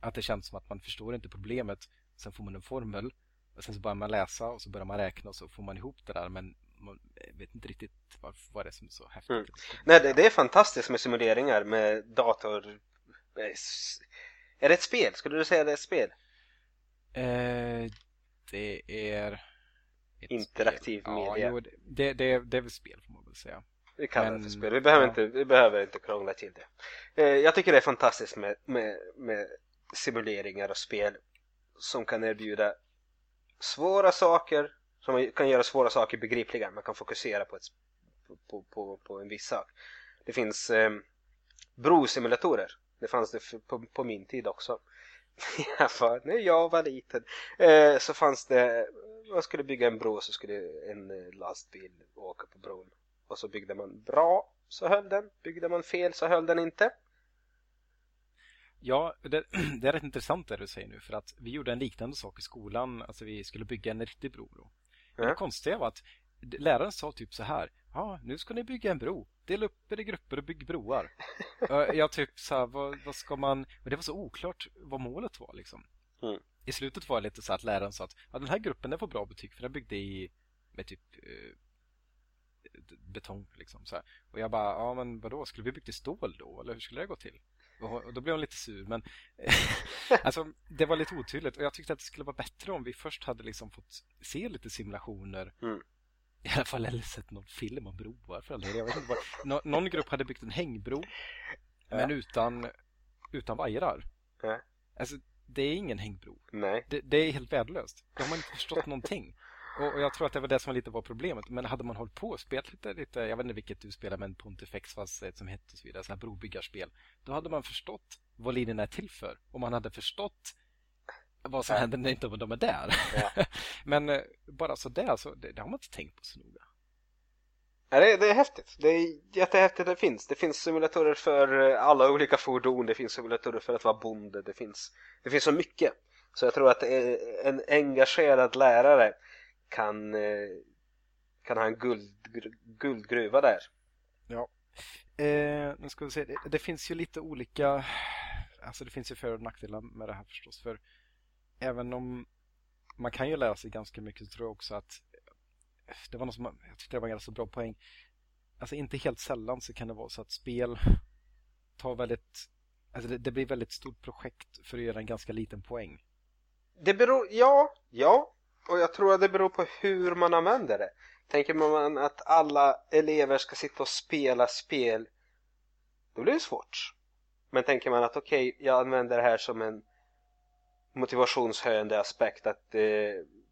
S2: att det känns som att man förstår inte problemet sen får man en formel och sen så börjar man läsa och så börjar man räkna och så får man ihop det där men man vet inte riktigt vad, vad det är som är så häftigt. Mm.
S1: Nej, det, det, är fantastiskt med simuleringar med dator. Eh, är det ett spel? Skulle du säga det är ett spel?
S2: Eh, det är
S1: interaktiv
S2: spel.
S1: media.
S2: Ja, jo, det, det, det är väl spel får man väl säga.
S1: Vi kallar Men, det för spel. Vi behöver, ja. inte, vi behöver inte krångla till det. Eh, jag tycker det är fantastiskt med, med, med simuleringar och spel som kan erbjuda svåra saker som kan göra svåra saker begripliga. Man kan fokusera på, ett, på, på, på en viss sak. Det finns eh, brosimulatorer. Det fanns det på, på min tid också. när jag var liten eh, så fanns det, man skulle bygga en bro så skulle en eh, lastbil åka på bron. Och så byggde man bra så höll den, byggde man fel så höll den inte.
S2: Ja, det, det, är rätt intressant det du säger nu för att vi gjorde en liknande sak i skolan. Alltså vi skulle bygga en riktig bro. Då. Mm. Det konstiga var att läraren sa typ så här. Ja, nu ska ni bygga en bro. Dela upp er i grupper och bygg broar. jag typ så här, vad, vad, ska man... Och det var så oklart vad målet var liksom. Mm. I slutet var det lite så att läraren sa att ja, den här gruppen den får bra betyg för den byggde i med typ eh, betong liksom så här. Och jag bara, ja men vadå, skulle vi byggt i stål då? Eller hur skulle det gå till? Och, då blev hon lite sur men alltså, det var lite otydligt och jag tyckte att det skulle vara bättre om vi först hade liksom fått se lite simulationer mm. I alla fall eller sett någon film om broar för alla. Jag vet inte vad. Nå någon grupp hade byggt en hängbro ja. men utan, utan vajrar. Ja. Alltså, det är ingen hängbro.
S1: Nej.
S2: Det, det, är helt värdelöst. Då har man inte förstått någonting. Och, och, jag tror att det var det som lite var problemet. Men hade man hållit på och spelat lite, lite jag vet inte vilket du spelar, men Pontifex fast ett som hette och så vidare, så här brobyggarspel. Då hade man förstått vad linjerna är till för. Och man hade förstått vad som ja. händer när inte de är där. Ja. men eh, bara så där, så det, det, har man inte tänkt på så noga.
S1: Ja, det, det är häftigt. Det är jättehäftigt det finns. Det finns simulatorer för eh, alla olika fordon. Det finns simulatorer för att vara bonde. Det finns, det finns så mycket. Så jag tror att en engagerad lärare kan, eh, kan ha en guld, guldgruva där.
S2: Ja. Eh, nu ska vi se. Det, det, finns ju lite olika Alltså det finns ju för och nackdelar med det här förstås. För även om man kan ju lära sig ganska mycket så tror jag också att det var något som jag tyckte det var en ganska bra poäng. Alltså inte helt sällan så kan det vara så att spel tar väldigt Alltså det, det blir väldigt stort projekt för att göra en ganska liten poäng.
S1: Det beror, ja, ja, och jag tror att det beror på hur man använder det. Tänker man att alla elever ska sitta och spela spel, då blir det svårt. Men tänker man att okej, okay, jag använder det här som en motivationshöjande aspekt att eh,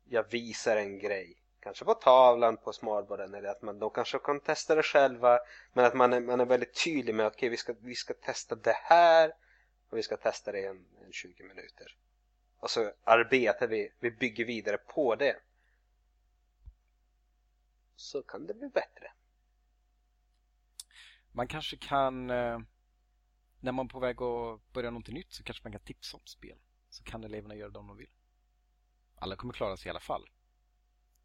S1: jag visar en grej. Kanske på tavlan på smartboarden eller att man då kanske kan testa det själva. Men att man är, man är väldigt tydlig med okej, okay, vi, ska, vi ska testa det här och vi ska testa det i en, en 20 minuter. Alltså, Och så arbetar vi, vi bygger vidare på det. Så kan det bli bättre.
S2: Man kanske kan, eh, när man är på väg att börja någonting nytt så kanske man kan tipsa om spel. Så kan eleverna göra det om de vill. Alla kommer klara sig i alla fall.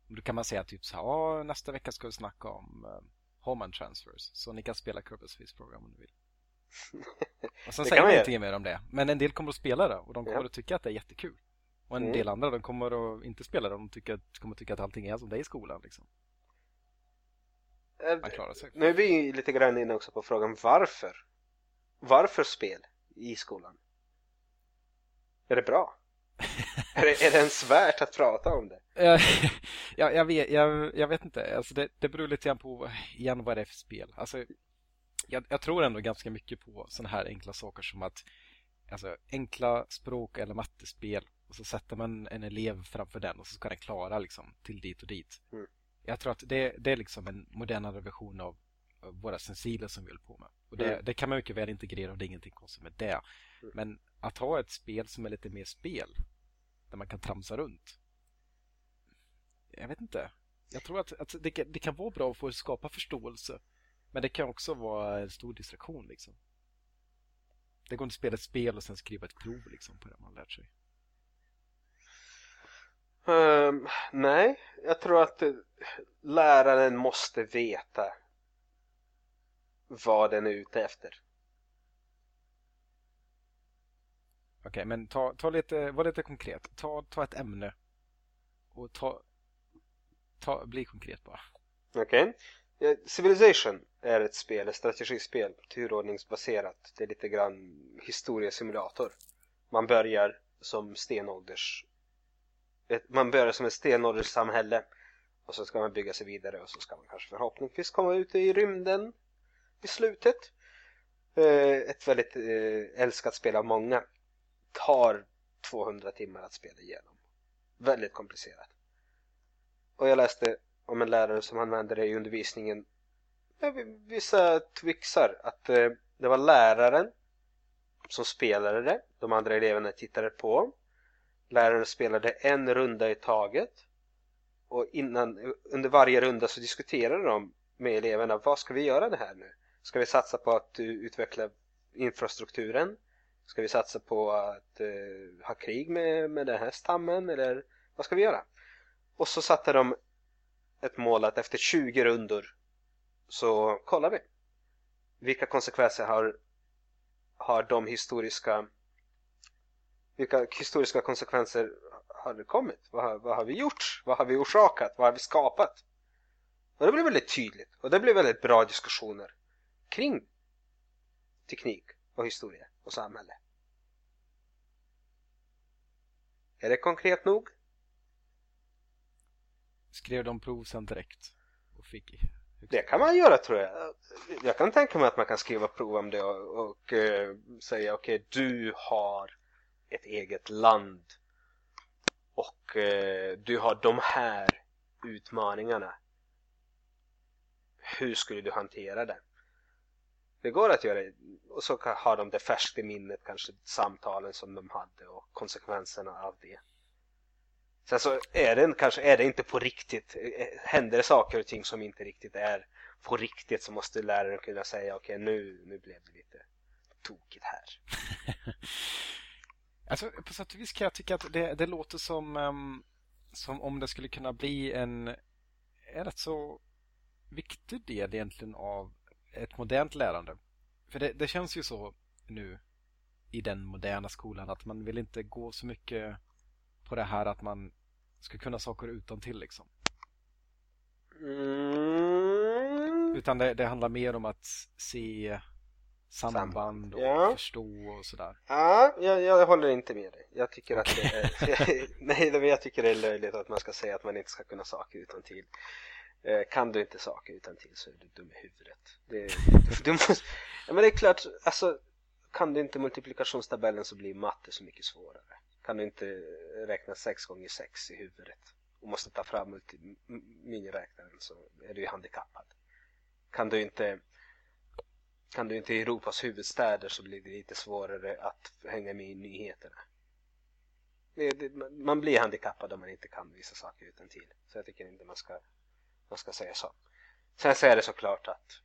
S2: Då kan man säga typ så här, nästa vecka ska vi snacka om eh, Home and Transfers. Så ni kan spela Kirby's Space Program om ni vill. Och sen säger man ingenting mer om det. Men en del kommer att spela det och de kommer
S1: Ja.
S2: att tycka att det är jättekul. Och en
S1: Mm.
S2: del andra de kommer att inte spela det. De tycker, kommer att tycka att allting är som det är i skolan. Liksom.
S1: Eh,
S2: Man klarar sig.
S1: Nu är vi lite grann inne också på frågan varför. Varför spel i skolan? Är det bra? är, det, är det ens värt att prata om det?
S2: Ja, jag, vet, jag, jag vet inte. Alltså det, det beror lite grann på igen vad det är för spel. Alltså, jag, jag tror ändå ganska mycket på sådana här enkla saker som att alltså, enkla språk eller mattespel och så sätter man en elev framför den och så ska den klara liksom, till dit och dit.
S1: Mm.
S2: Jag tror att det, det är liksom en modernare version av våra sensiler som vi håller på med. Och det,
S1: Mm.
S2: det kan man mycket väl integrera och det är ingenting konstigt med det.
S1: Mm.
S2: Men att ha ett spel som är lite mer spel där man kan tramsa runt. Jag vet inte. Jag tror att, att det, det kan vara bra att få skapa förståelse. Men det kan också vara en stor distraktion liksom. Det går inte att spela ett spel och sen skriva ett prov liksom på det man lärt sig.
S1: Ehm, nej, jag tror att eh, läraren måste veta vad den är ute efter.
S2: Okej, men ta, ta lite, var lite konkret. Ta, ta ett ämne och ta, ta, bli konkret bara.
S1: Okej? Eh, Civilization är ett spel, ett strategispel, turordningsbaserat. Det är lite grann historiesimulator. Man börjar som stenålders... ett- Man börjar som ett stenålderssamhälle och så ska man bygga sig vidare och så ska man kanske förhoppningsvis komma ut i rymden i slutet. Eh, ett väldigt eh, älskat spel av många. Tar 200 timmar att spela igenom. Väldigt komplicerat. Och jag läste om en lärare som använde det i undervisningen med vissa twixar att eh, det var läraren som spelade det, de andra eleverna tittade på läraren spelade en runda i taget och innan, under varje runda så diskuterade de med eleverna vad ska vi göra det här nu? Ska vi satsa på att eh, utveckla infrastrukturen? Ska vi satsa på att eh, ha krig med, med den här stammen eller vad ska vi göra? Och så satte de ett mål att efter 20 rundor så kollar vi. Vilka konsekvenser har, har de historiska vilka historiska konsekvenser har det kommit? Vad har, vad har vi gjort? Vad har vi orsakat? Vad har vi skapat? Och det blev väldigt tydligt och det blev väldigt bra diskussioner kring teknik och historia och samhälle. Är det konkret nog?
S2: Skrev de prov sen direkt och fick
S1: Det kan man göra tror jag. Jag kan tänka mig att man kan skriva prov om det och, och eh, säga okej, du har ett eget land och eh, du har de här utmaningarna. Hur skulle du hantera det? Det går att göra och så har de det färskt i minnet kanske samtalen som de hade och konsekvenserna av det. Sen så är det kanske är det inte på riktigt. Eh, händer det saker och ting som inte riktigt är på riktigt så måste läraren kunna säga okej nu, nu blev det lite tokigt här.
S2: Alltså, på sätt och vis kan jag tycka att det, det låter som, ehm, som om det skulle kunna bli en, en rätt så viktig del egentligen av ett modernt lärande. För det, det känns ju så nu i den moderna skolan att man vill inte gå så mycket på det här att man ska kunna saker utan till liksom.
S1: Mm.
S2: Utan det, det handlar mer om att se samband och
S1: ja.
S2: förstå och sådär.
S1: Ja, jag, jag håller inte med dig. Jag tycker att det är, nej, men jag tycker det är löjligt att man ska säga att man inte ska kunna saker utan till. Eh, Kan du inte saker utan till så är du dum i huvudet. Det, du måste, ja, men det är klart, alltså kan du inte multiplikationstabellen så blir matte så mycket svårare. Kan du inte räkna 6 gånger 6 i huvudet och måste ta fram miniräknaren så är du ju handikappad. Kan du inte kan du inte i Europas huvudstäder så blir det lite svårare att hänga med i nyheterna. Det, det, man blir handikappad om man inte kan vissa saker utan till. Så jag tycker inte man ska, man ska säga så. Sen så är det såklart att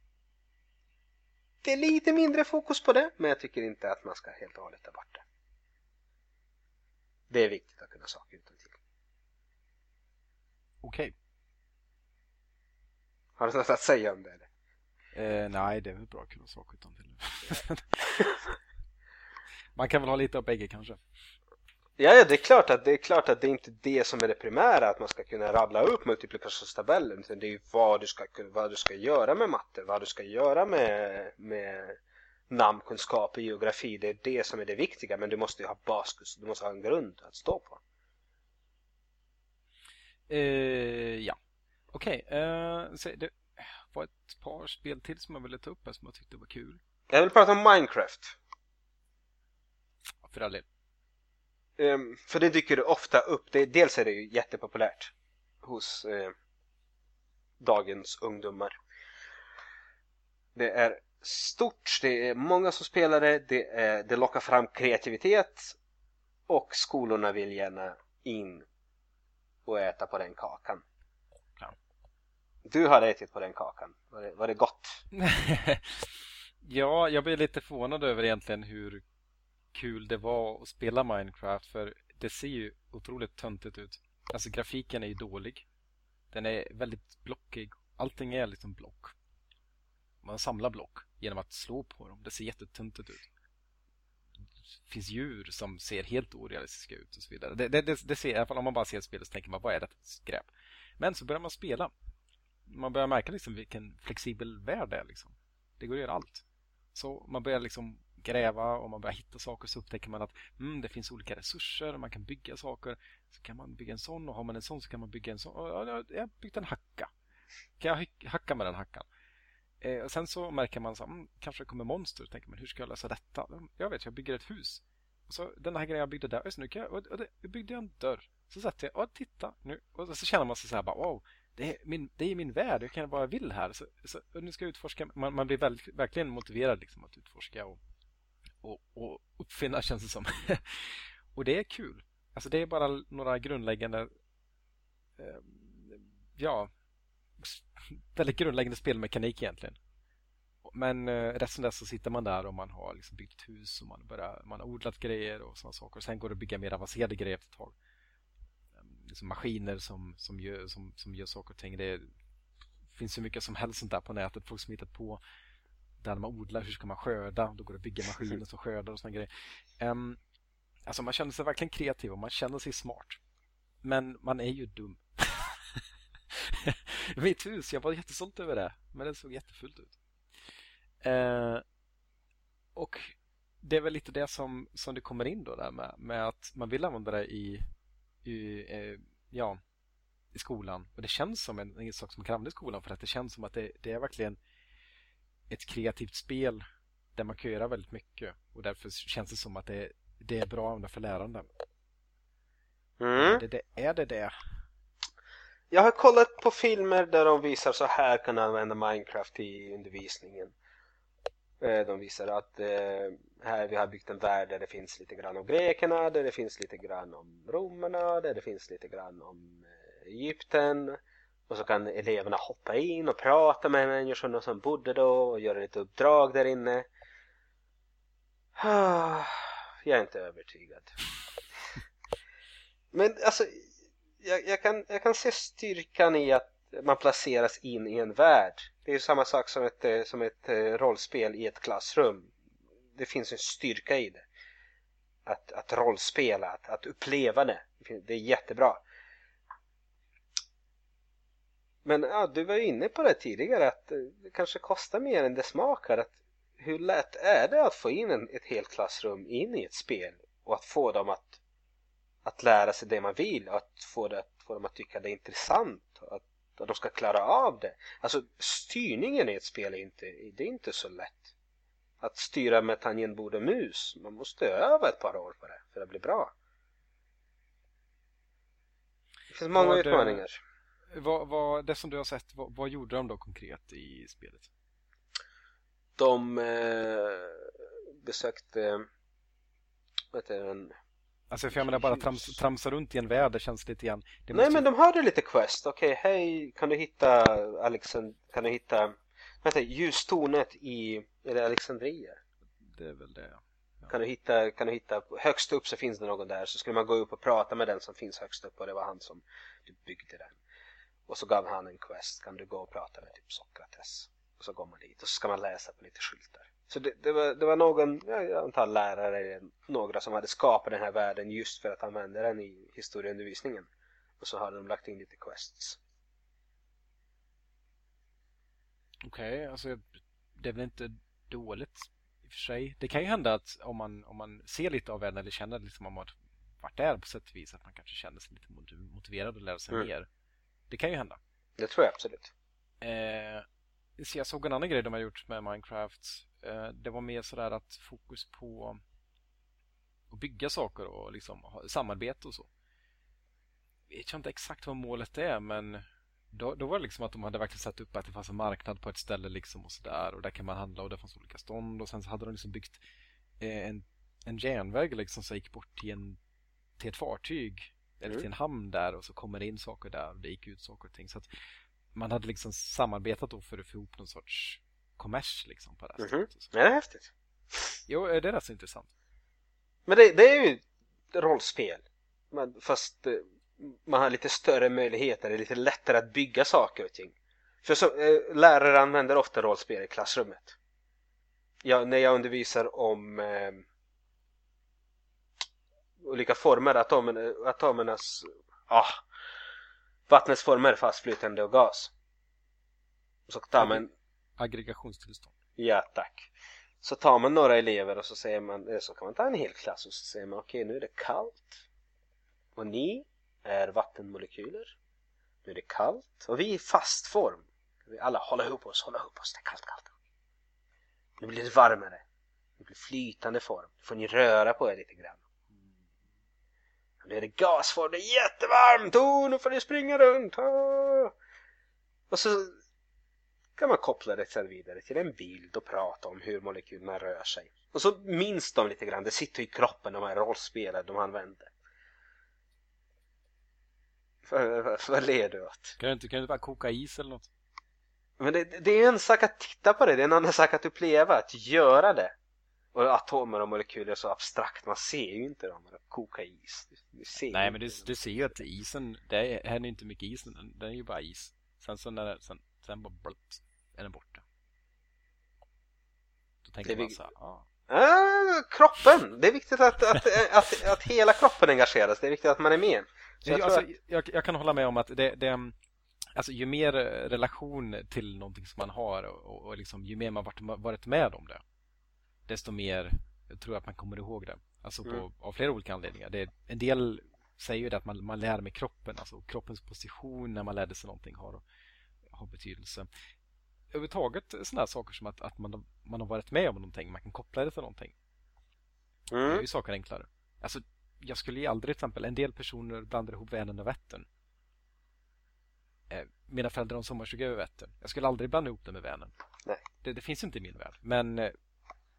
S1: det är lite mindre fokus på det, men jag tycker inte att man ska helt och hållet ta bort det. Det är viktigt att kunna saker utan till.
S2: Okej.
S1: Har du något att säga om det eller?
S2: Eh, nej, det är väl bra att kunna saker utan till. Man kan väl ha lite av bägge kanske.
S1: Ja, ja, det är klart att det är klart att det är inte det som är det primära att man ska kunna rabbla upp multiplikationstabellen utan det är ju vad du ska, vad du ska göra med matte, vad du ska göra med, med namnkunskap och geografi. Det är det som är det viktiga men du måste ju ha baskurs, du måste ha en grund att stå på.
S2: Eh, ja, okej. Okay. Eh, det var ett par spel till som jag ville ta upp här som jag tyckte var kul.
S1: Jag vill prata om Minecraft.
S2: För all del.
S1: Um, för det dyker ofta upp. Det, dels är det ju jättepopulärt hos uh, dagens ungdomar. Det är stort, det är många som spelar det, det, är, det lockar fram kreativitet och skolorna vill gärna in och äta på den kakan. Ja. Du har ätit på den kakan. Var det, var det gott?
S2: ja, jag blir lite förvånad över egentligen hur kul det var att spela Minecraft för det ser ju otroligt töntigt ut. Alltså grafiken är ju dålig. Den är väldigt blockig. Allting är liksom block. Man samlar block genom att slå på dem. Det ser jättetöntigt ut. Det finns djur som ser helt orealistiska ut och så vidare. Det, det, det, det ser, i alla fall om man bara ser spelet så tänker man vad är detta skräp? Men så börjar man spela. Man börjar märka liksom vilken flexibel värld det är. Liksom. Det går att göra allt. Så man börjar liksom gräva och man börjar hitta saker så upptäcker man att mm, det finns olika resurser och man kan bygga saker. Så kan man bygga en sån och har man en sån så kan man bygga en sån. Jag har byggt en hacka. Kan jag hacka med den hackan? Eh, och sen så märker man så mm, kanske det kommer monster. Och tänker man, hur ska jag lösa detta? Mm, jag vet, jag bygger ett hus. Och så den här grejen jag byggde där, nu kan jag, och, och det, byggde jag en dörr. Så satt jag, och titta nu. Och så känner man sig så här bara, wow, det är min, det är min värld, jag kan göra vad jag vill här. Så, så nu ska jag utforska, man, man blir väl, verkligen motiverad liksom att utforska och och, och uppfinna känns det som. och det är kul. Alltså det är bara några grundläggande eh, ja väldigt grundläggande spelmekanik egentligen. Men eh, resten där så sitter man där och man har liksom byggt ett hus och man, börjar, man har odlat grejer och sådana saker. Och sen går det att bygga mer avancerade grejer efter ett tag. Ehm, liksom maskiner som, som, gör, som, som gör saker och ting. Det finns hur mycket som helst sånt där på nätet. Folk som hittat på där man odlar, hur ska man skörda? Då går det att bygga maskiner som skördar och sådana grejer. Um, alltså man känner sig verkligen kreativ och man känner sig smart. Men man är ju dum. Mitt hus, jag var jättestolt över det. Men det såg jättefullt ut. Uh, och det är väl lite det som, som det kommer in då där med, med att man vill använda det i, i eh, ja, i skolan. Och det känns som en, en sak som man kan använda i skolan för att det känns som att det, det är verkligen ett kreativt spel där man kan göra väldigt mycket och därför känns det som att det, det är bra för lärande. Mm. Det, det, är det det?
S1: Jag har kollat på filmer där de visar så här kan du använda Minecraft i undervisningen. Eh, de visar att eh, här vi har byggt en värld där det finns lite grann om grekerna, där det finns lite grann om romarna, där det finns lite grann om eh, Egypten och så kan eleverna hoppa in och prata med människorna som bodde då och göra lite uppdrag där inne. Jag är inte övertygad. Men alltså, jag, jag, kan, jag kan se styrkan i att man placeras in i en värld. Det är ju samma sak som ett, eh, som ett eh, rollspel i ett klassrum. Det finns en styrka i det. Att, att rollspela, att, att uppleva det. Det är jättebra. Men ja, du var ju inne på det tidigare att eh, det kanske kostar mer än det smakar. Att hur lätt är det att få in en, ett helt klassrum in i ett spel och att få dem att, att lära sig det man vill och att få, det, att få dem att tycka det är intressant och att, att de ska klara av det. Alltså styrningen i ett spel är inte, det är inte så lätt. Att styra med tangentbord och mus, man måste öva ett par år på det för att bli bra. Det finns många utmaningar
S2: vad, vad, det som du har sett, vad, vad, gjorde de då konkret i spelet?
S1: De eh, besökte vad heter den?
S2: Alltså för jag menar bara trams, tramsa runt i en värld, det känns lite grann
S1: Nej måste... men de hade lite quest, okej okay, hej kan du hitta Alexand kan du hitta vänta, ljustornet i, är det Alexandria?
S2: Det är väl det
S1: ja. Kan du hitta, kan du hitta, högst upp så finns det någon där så skulle man gå upp och prata med den som finns högst upp och det var han som byggde den och så gav han en quest. Kan du gå och prata med typ Sokrates? Och så går man dit och så ska man läsa på lite skyltar. Så det, det, var, det var någon, jag antar lärare eller några som hade skapat den här världen just för att använda den i historieundervisningen. Och så hade de lagt in lite quests.
S2: Okej, okay, alltså det är väl inte dåligt i och för sig. Det kan ju hända att om man, om man ser lite av världen eller känner liksom om man varit där på sätt och vis att man kanske känner sig lite motiverad att lära sig mm. mer. Det kan ju hända.
S1: Det tror jag absolut.
S2: Eh, jag såg en annan grej de har gjort med Minecraft. Eh, det var mer sådär att fokus på att bygga saker och liksom samarbete och så. Jag vet inte exakt vad målet är men då, då var det liksom att de hade verkligen satt upp att det fanns en marknad på ett ställe liksom och sådär och där kan man handla och det fanns olika stånd och sen så hade de liksom byggt eh, en, en järnväg liksom som gick bort till, en, till ett fartyg eller mm. till en hamn där och så kommer det in saker där och det gick ut saker och ting så att man hade liksom samarbetat då för att få ihop någon sorts kommers liksom på det här
S1: mm -hmm. Ja, det är häftigt.
S2: Jo, det är rätt så intressant.
S1: Men det, det är ju rollspel. Men fast eh, man har lite större möjligheter, det är lite lättare att bygga saker och ting. För så, eh, lärare använder ofta rollspel i klassrummet. Ja, när jag undervisar om eh, olika former, atomen, atomernas, ah, vattnets former, fastflytande och gas. Så tar man...
S2: Aggregationstillstånd.
S1: Ja, tack. Så tar man några elever och så säger man, eh, så kan man ta en hel klass och så säger man okej okay, nu är det kallt. Och ni är vattenmolekyler. Nu är det kallt och vi är i fast form. Vi alla håller ihop oss, håller ihop oss. Det är kallt, kallt. Nu blir det varmare. Det blir flytande form. Nu får ni röra på er lite grann. Nu är det gasform, det är jättevarmt! Oh, nu får ni springa runt! Oh. Och så kan man koppla det sen vidare till en bild och prata om hur molekylerna rör sig. Och så minns de lite grann, det sitter i kroppen de här rollspelen de använder. Vad ler du åt?
S2: Kan du, inte, kan du inte bara koka is eller något?
S1: Men det, det är en sak att titta på det, det är en annan sak att uppleva, att göra det. Och atomer och molekyler är så abstrakt, man ser ju inte dem. Koka is.
S2: Nej, men du, du ser ju att isen, det är inte mycket is, den, den är ju bara is. Sen så när sen, sen bara blött, är den borta. Då tänker man så här, ja.
S1: Ah, kroppen! Det är viktigt att, att, att, att, hela kroppen engageras, det är viktigt att man är med.
S2: Jag, alltså, att... jag, jag, kan hålla med om att det, det Alltså ju mer relation till någonting som man har och, och liksom, ju mer man varit, varit med om det desto mer jag tror att man kommer ihåg det. Alltså på, mm. av flera olika anledningar. Det, en del säger ju det att man, man lär med kroppen. Alltså kroppens position när man lärde sig någonting har, har betydelse. Överhuvudtaget sådana saker som att, att man, man har varit med om någonting. Man kan koppla det till någonting. Mm. Det är ju saker enklare. Alltså, jag skulle ju aldrig till exempel, en del personer blandar ihop Vänern och Vättern. Eh, mina föräldrar har sommarstuga över Vättern. Jag skulle aldrig blanda ihop det med Vänern. Det, det, finns inte i min värld. Men eh,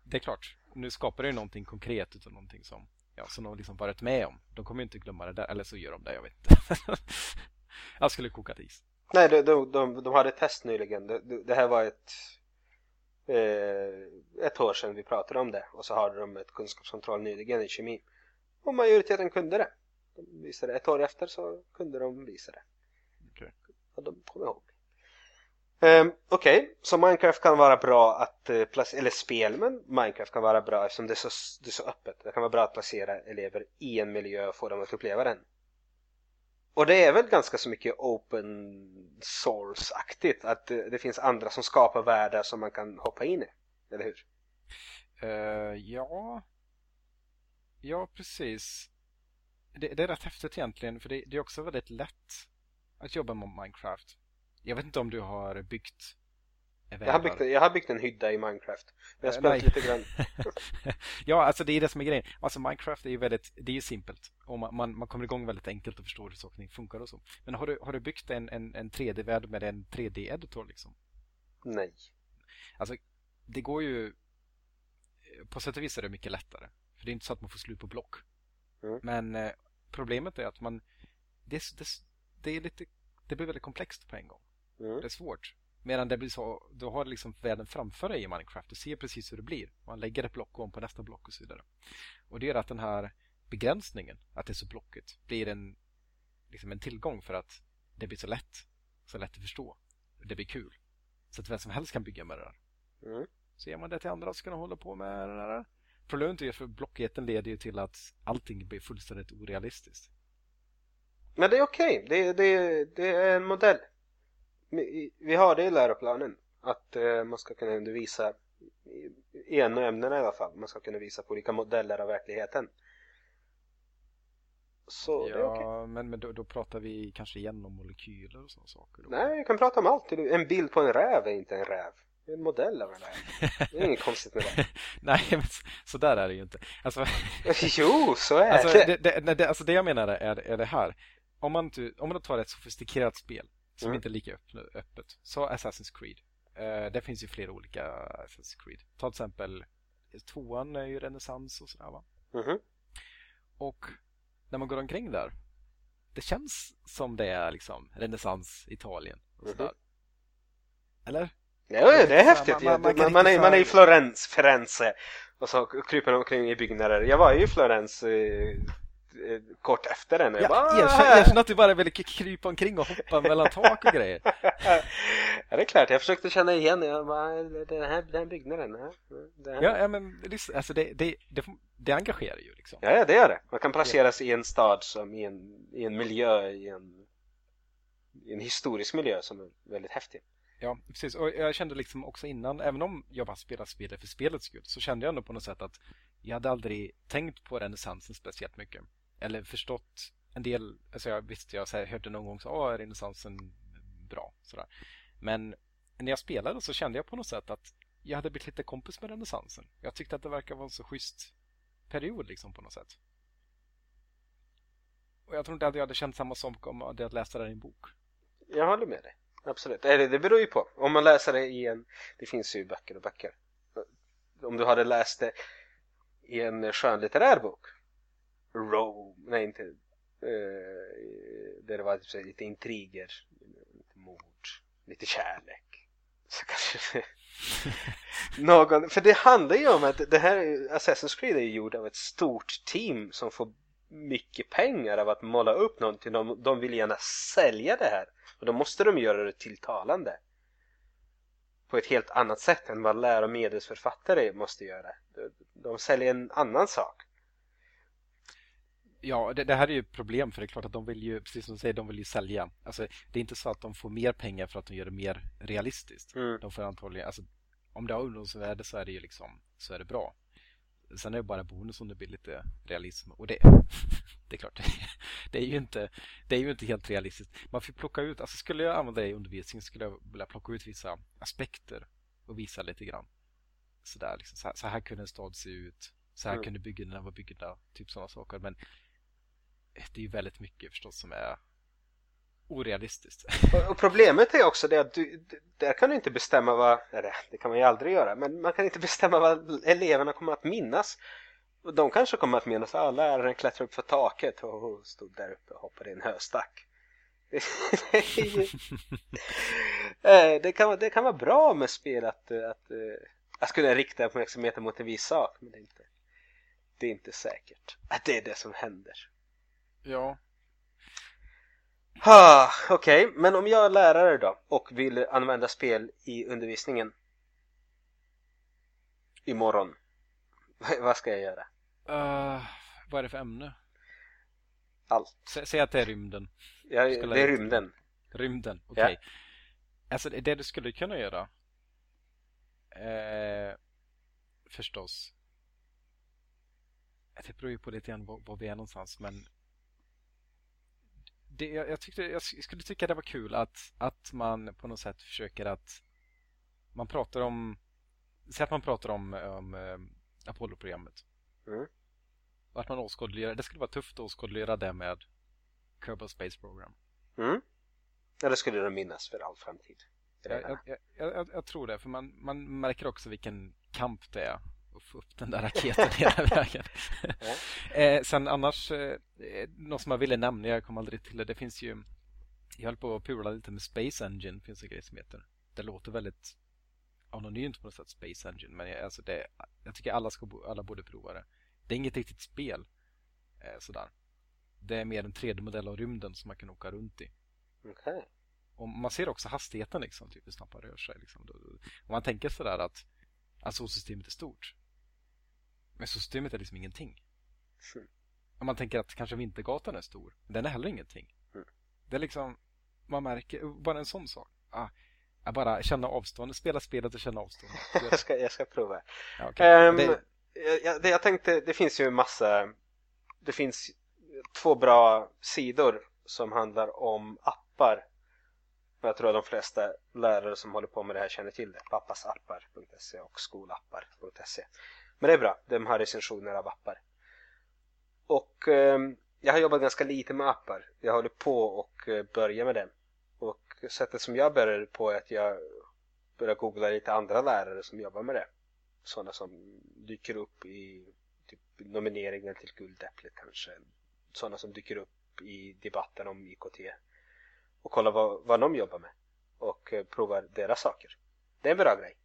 S2: det är klart, nu skapar det någonting konkret utav någonting som, ja, som de liksom varit med om. De kommer inte glömma det där, eller så gör de det, jag vet inte. jag skulle koka is.
S1: Nej, de, de, de, de hade ett test nyligen. Det, det här var ett eh, ett år sedan vi pratade om det och så hade de ett kunskapskontroll nyligen i kemi. Och majoriteten kunde det. De visade ett år efter så kunde de visa det. Okay. Och de kom ihåg. Um, Okej, okay. så Minecraft kan vara bra att uh, placera, eller spel, men Minecraft kan vara bra eftersom det är, så, det är så öppet. Det kan vara bra att placera elever i en miljö och få dem att uppleva den. Och det är väl ganska så mycket open source-aktigt att det finns andra som skapar världar som man kan hoppa in i, eller hur?
S2: Uh, ja, ja precis. Det, det, är rätt häftigt egentligen för det, det är också väldigt lätt att jobba med Minecraft. Jag vet inte om du har byggt
S1: jag har, byggt, jag har byggt en hydda i Minecraft. Men jag har spelat lite grann.
S2: ja, alltså det är det som är grejen. Alltså Minecraft är ju väldigt, det är ju simpelt. Och man, man, man kommer igång väldigt enkelt och förstår hur saker funkar och så. Men har du, har du byggt en, en, en 3D-värld med en 3D-editor liksom?
S1: Nej.
S2: Alltså, det går ju... På sätt och vis är det mycket lättare. För det är inte så att man får slut på block. Mm. Men eh, problemet är att man... Det, det, det, är lite, det blir väldigt komplext på en gång. Mm. Det är svårt. Medan det blir så, du har liksom världen framför dig i Minecraft. Du ser precis hur det blir. Man lägger ett block om på nästa block och så vidare. Och det gör att den här begränsningen, att det är så blockigt, blir en, liksom en tillgång för att det blir så lätt. Så lätt att förstå. Det blir kul. Så att vem som helst kan bygga med det där.
S1: Mm.
S2: Så ger man det till andra så kan de hålla på med det där. Problemet är för blockigheten leder ju till att allting blir fullständigt orealistiskt.
S1: Men det är okej, det, det, det är en modell. Vi har det i läroplanen. Att eh, man ska kunna undervisa i en av ämnena i alla fall. Man ska kunna visa på olika modeller av verkligheten. Så det är okej.
S2: Ja, men, men då, då pratar vi kanske igen om molekyler och sådana saker. Då.
S1: Nej, vi kan prata om allt. En bild på en räv är inte en räv. Det är en modell av en räv. Det är inget konstigt med det.
S2: Nej, men så, så där är det ju inte. Alltså,
S1: Jo, så är
S2: alltså,
S1: det.
S2: det, det, alltså det jag menar är, är det här. Om man, om man tar ett sofistikerat spel som
S1: Mm.
S2: inte är lika öppet, så Assassin's Creed. Eh, det finns ju flera olika Assassin's Creed. Ta till exempel tvåan är ju renässans och sådär va.
S1: Mhm.
S2: Och när man går omkring där det känns som det är liksom renässans Italien och
S1: Mhm.
S2: sådär. Eller?
S1: Ja, ja, det är häftigt.
S2: Man- man- man
S1: man, är, man är i Florens, Firenze och så kryper man omkring i byggnader. Jag var ju i Florens eh, kort efter den. Jag
S2: Ja,
S1: bara,
S2: erkänn, att du bara ville krypa omkring och hoppa mellan tak och grejer.
S1: ja, det är klart. Jag försökte känna igen. Jag bara, den här, den byggnaden. Den här.
S2: Ja, ja men det, alltså det, det, det, det engagerar ju liksom.
S1: Ja, ja, det gör det. Man kan placeras i en stad som i en, i en miljö, i en, i en historisk miljö som är väldigt häftig.
S2: Ja, precis. Och jag kände liksom också innan, även om jag bara spelat spelet för spelets skull, så kände jag ändå på något sätt att jag hade aldrig tänkt på renässansen speciellt mycket. Eller förstått en del, alltså jag visste, jag så här, hörde någon gång så åh, är renässansen bra, sådär. Men när jag spelade så kände jag på något sätt att jag hade blivit lite kompis med renässansen. Jag tyckte att det verkar vara en så schysst period liksom på något sätt. Och jag tror inte att jag hade känt samma sak om jag hade läst det där i en bok.
S1: Jag håller med dig. Absolut. Eller det beror ju på. Om man läser det i en... Det finns ju böcker och böcker. Om du hade läst det i en skönlitterär bok. Rome. Nej, inte... Uh, där det var typ lite intriger. Lite mord. Lite kärlek. Så kanske... Någon, för det handlar ju om att det här Assassin's Creed är ju gjord av ett stort team som får mycket pengar av att måla upp någonting. De, de vill gärna sälja det här. Och då måste de göra det tilltalande. På ett helt annat sätt än vad läromedelsförfattare måste göra. De säljer en annan sak.
S2: Ja, det, det här är ju problem för det är klart att de vill ju, precis som du säger, de vill ju sälja. Alltså, det är inte så att de får mer pengar för att de gör det mer realistiskt.
S1: Mm.
S2: De får antagligen, alltså, om det har ungdomsvärde så är det ju liksom, så är det bra. Sen är det bara bonus om det blir lite realism och det, det är klart, det, det är ju inte, det är ju inte helt realistiskt. Man får plocka ut, alltså skulle jag använda det i undervisning skulle jag vilja plocka ut vissa aspekter och visa lite grann. Sådär, liksom, så, här, så här kunde en stad se ut, så här
S1: Mm.
S2: kunde byggnaderna vara byggda, typ sådana saker. Men det är ju väldigt mycket förstås som är orealistiskt.
S1: Och, och problemet är också det att du, där kan du inte bestämma vad, eller det kan man ju aldrig göra, men man kan inte bestämma vad eleverna kommer att minnas. Och de kanske kommer att minnas att läraren klättrade upp för taket och stod där uppe och hoppade i en höstack. Eh, det kan, vara- det kan vara bra med spel att, att, eh, att kunna rikta uppmärksamheten mot en viss sak, men det är inte, det är inte säkert att det är det som händer.
S2: Ja.
S1: Ha, Okej, men om jag är lärare då och vill använda spel i undervisningen imorgon, vad ska jag göra?
S2: Uh, vad är det för ämne?
S1: Allt.
S2: Sä, säg att det är rymden. Ska
S1: det är rymden.
S2: Rymden, okej. Alltså det det du skulle kunna göra eh, förstås det beror ju på lite grann var, var vi är någonstans men det, jag, jag, tyckte, jag skulle tycka det var kul att, att man på något sätt försöker att man pratar om säg att man pratar om, om eh, Apollo-programmet
S1: Mm.
S2: att man åskådliggör, det skulle vara tufft att åskådliggöra det med Kerbal Space Program
S1: Mm? Ja, det skulle de minnas för all framtid.
S2: Jag, jag, jag, jag, jag tror det, för man, man märker också vilken kamp det är att få upp den där raketen hela vägen. eh, sen annars, eh, något som jag ville nämna, jag kom aldrig till det, det finns ju jag höll på att pula lite med Space Engine, finns en grej som heter. Det låter väldigt anonymt på något sätt, Space Engine, men jag, alltså det, jag tycker alla, ska, alla borde prova det. Det är inget riktigt spel, eh, sådär. Det är mer en 3D-modell av rymden som man kan åka runt i.
S1: Okej.
S2: Och man ser också hastigheten, liksom, typ hur snabbt man rör sig. Liksom. Om man tänker sådär att, att solsystemet är stort. Men solsystemet är liksom ingenting. Mm. Om man tänker att kanske Vintergatan är stor. Den är heller ingenting. Mm. Det är liksom, man märker, bara en sån sak. Ah, jag bara känna avstånd, spela spelet och känna avstånd.
S1: jag, ska, jag ska prova. Ja, okay. um, det... Jag, jag, tänkte, det finns ju massa, det finns två bra sidor som handlar om appar. Jag tror att de flesta lärare som håller på med det här känner till det. Pappasappar.se och skolappar.se. Men det är bra, de har recensioner av appar. Och eh, jag har jobbat ganska lite med appar. Jag håller på och eh, börjar med den Och sättet som jag började på är att jag börjar googla lite andra lärare som jobbar med det. Sådana som dyker upp i typ, nomineringen till Guldäpplet kanske. Sådana som dyker upp i debatten om IKT. Och kolla vad, vad de jobbar med. Och eh, provar deras saker. Det är en bra grej.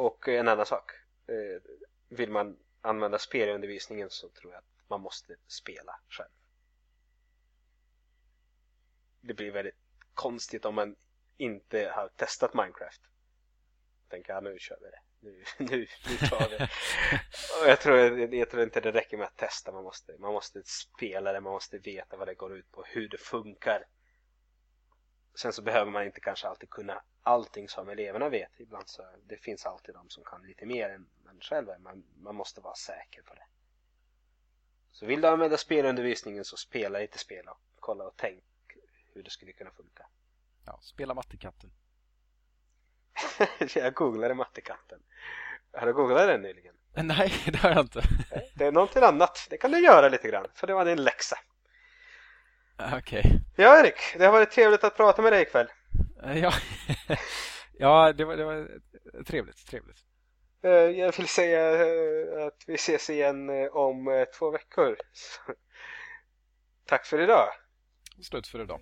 S1: Och en annan sak. Eh, vill man använda spel i undervisningen så tror jag att man måste spela själv. Det blir väldigt konstigt om man inte har testat Minecraft. Tänker jag, nu kör vi det. Nu, nu, nu tar vi Och jag tror, jag tror inte det räcker med att testa. Man måste, man måste spela det, man måste veta vad det går ut på, hur det funkar. Sen så behöver man inte kanske alltid kunna allting som eleverna vet. Ibland så det finns alltid de som kan lite mer än man själv är. Man, man måste vara säker på det. Så vill du använda spelundervisningen så spela lite spel och kolla och tänk hur det skulle kunna funka.
S2: Ja, spela Mattekatten.
S1: jag googlade Mattekatten. Har du googlat den nyligen?
S2: Nej, det har jag inte.
S1: det är någonting annat. Det kan du göra lite grann, för det var din läxa.
S2: Okej. Okay.
S1: Ja, Erik. Det har varit trevligt att prata med dig ikväll.
S2: Ja, ja det, var, det var trevligt, trevligt.
S1: Eh, jag vill säga eh, att vi ses igen eh, om två veckor. Tack för idag.
S2: Slut för idag.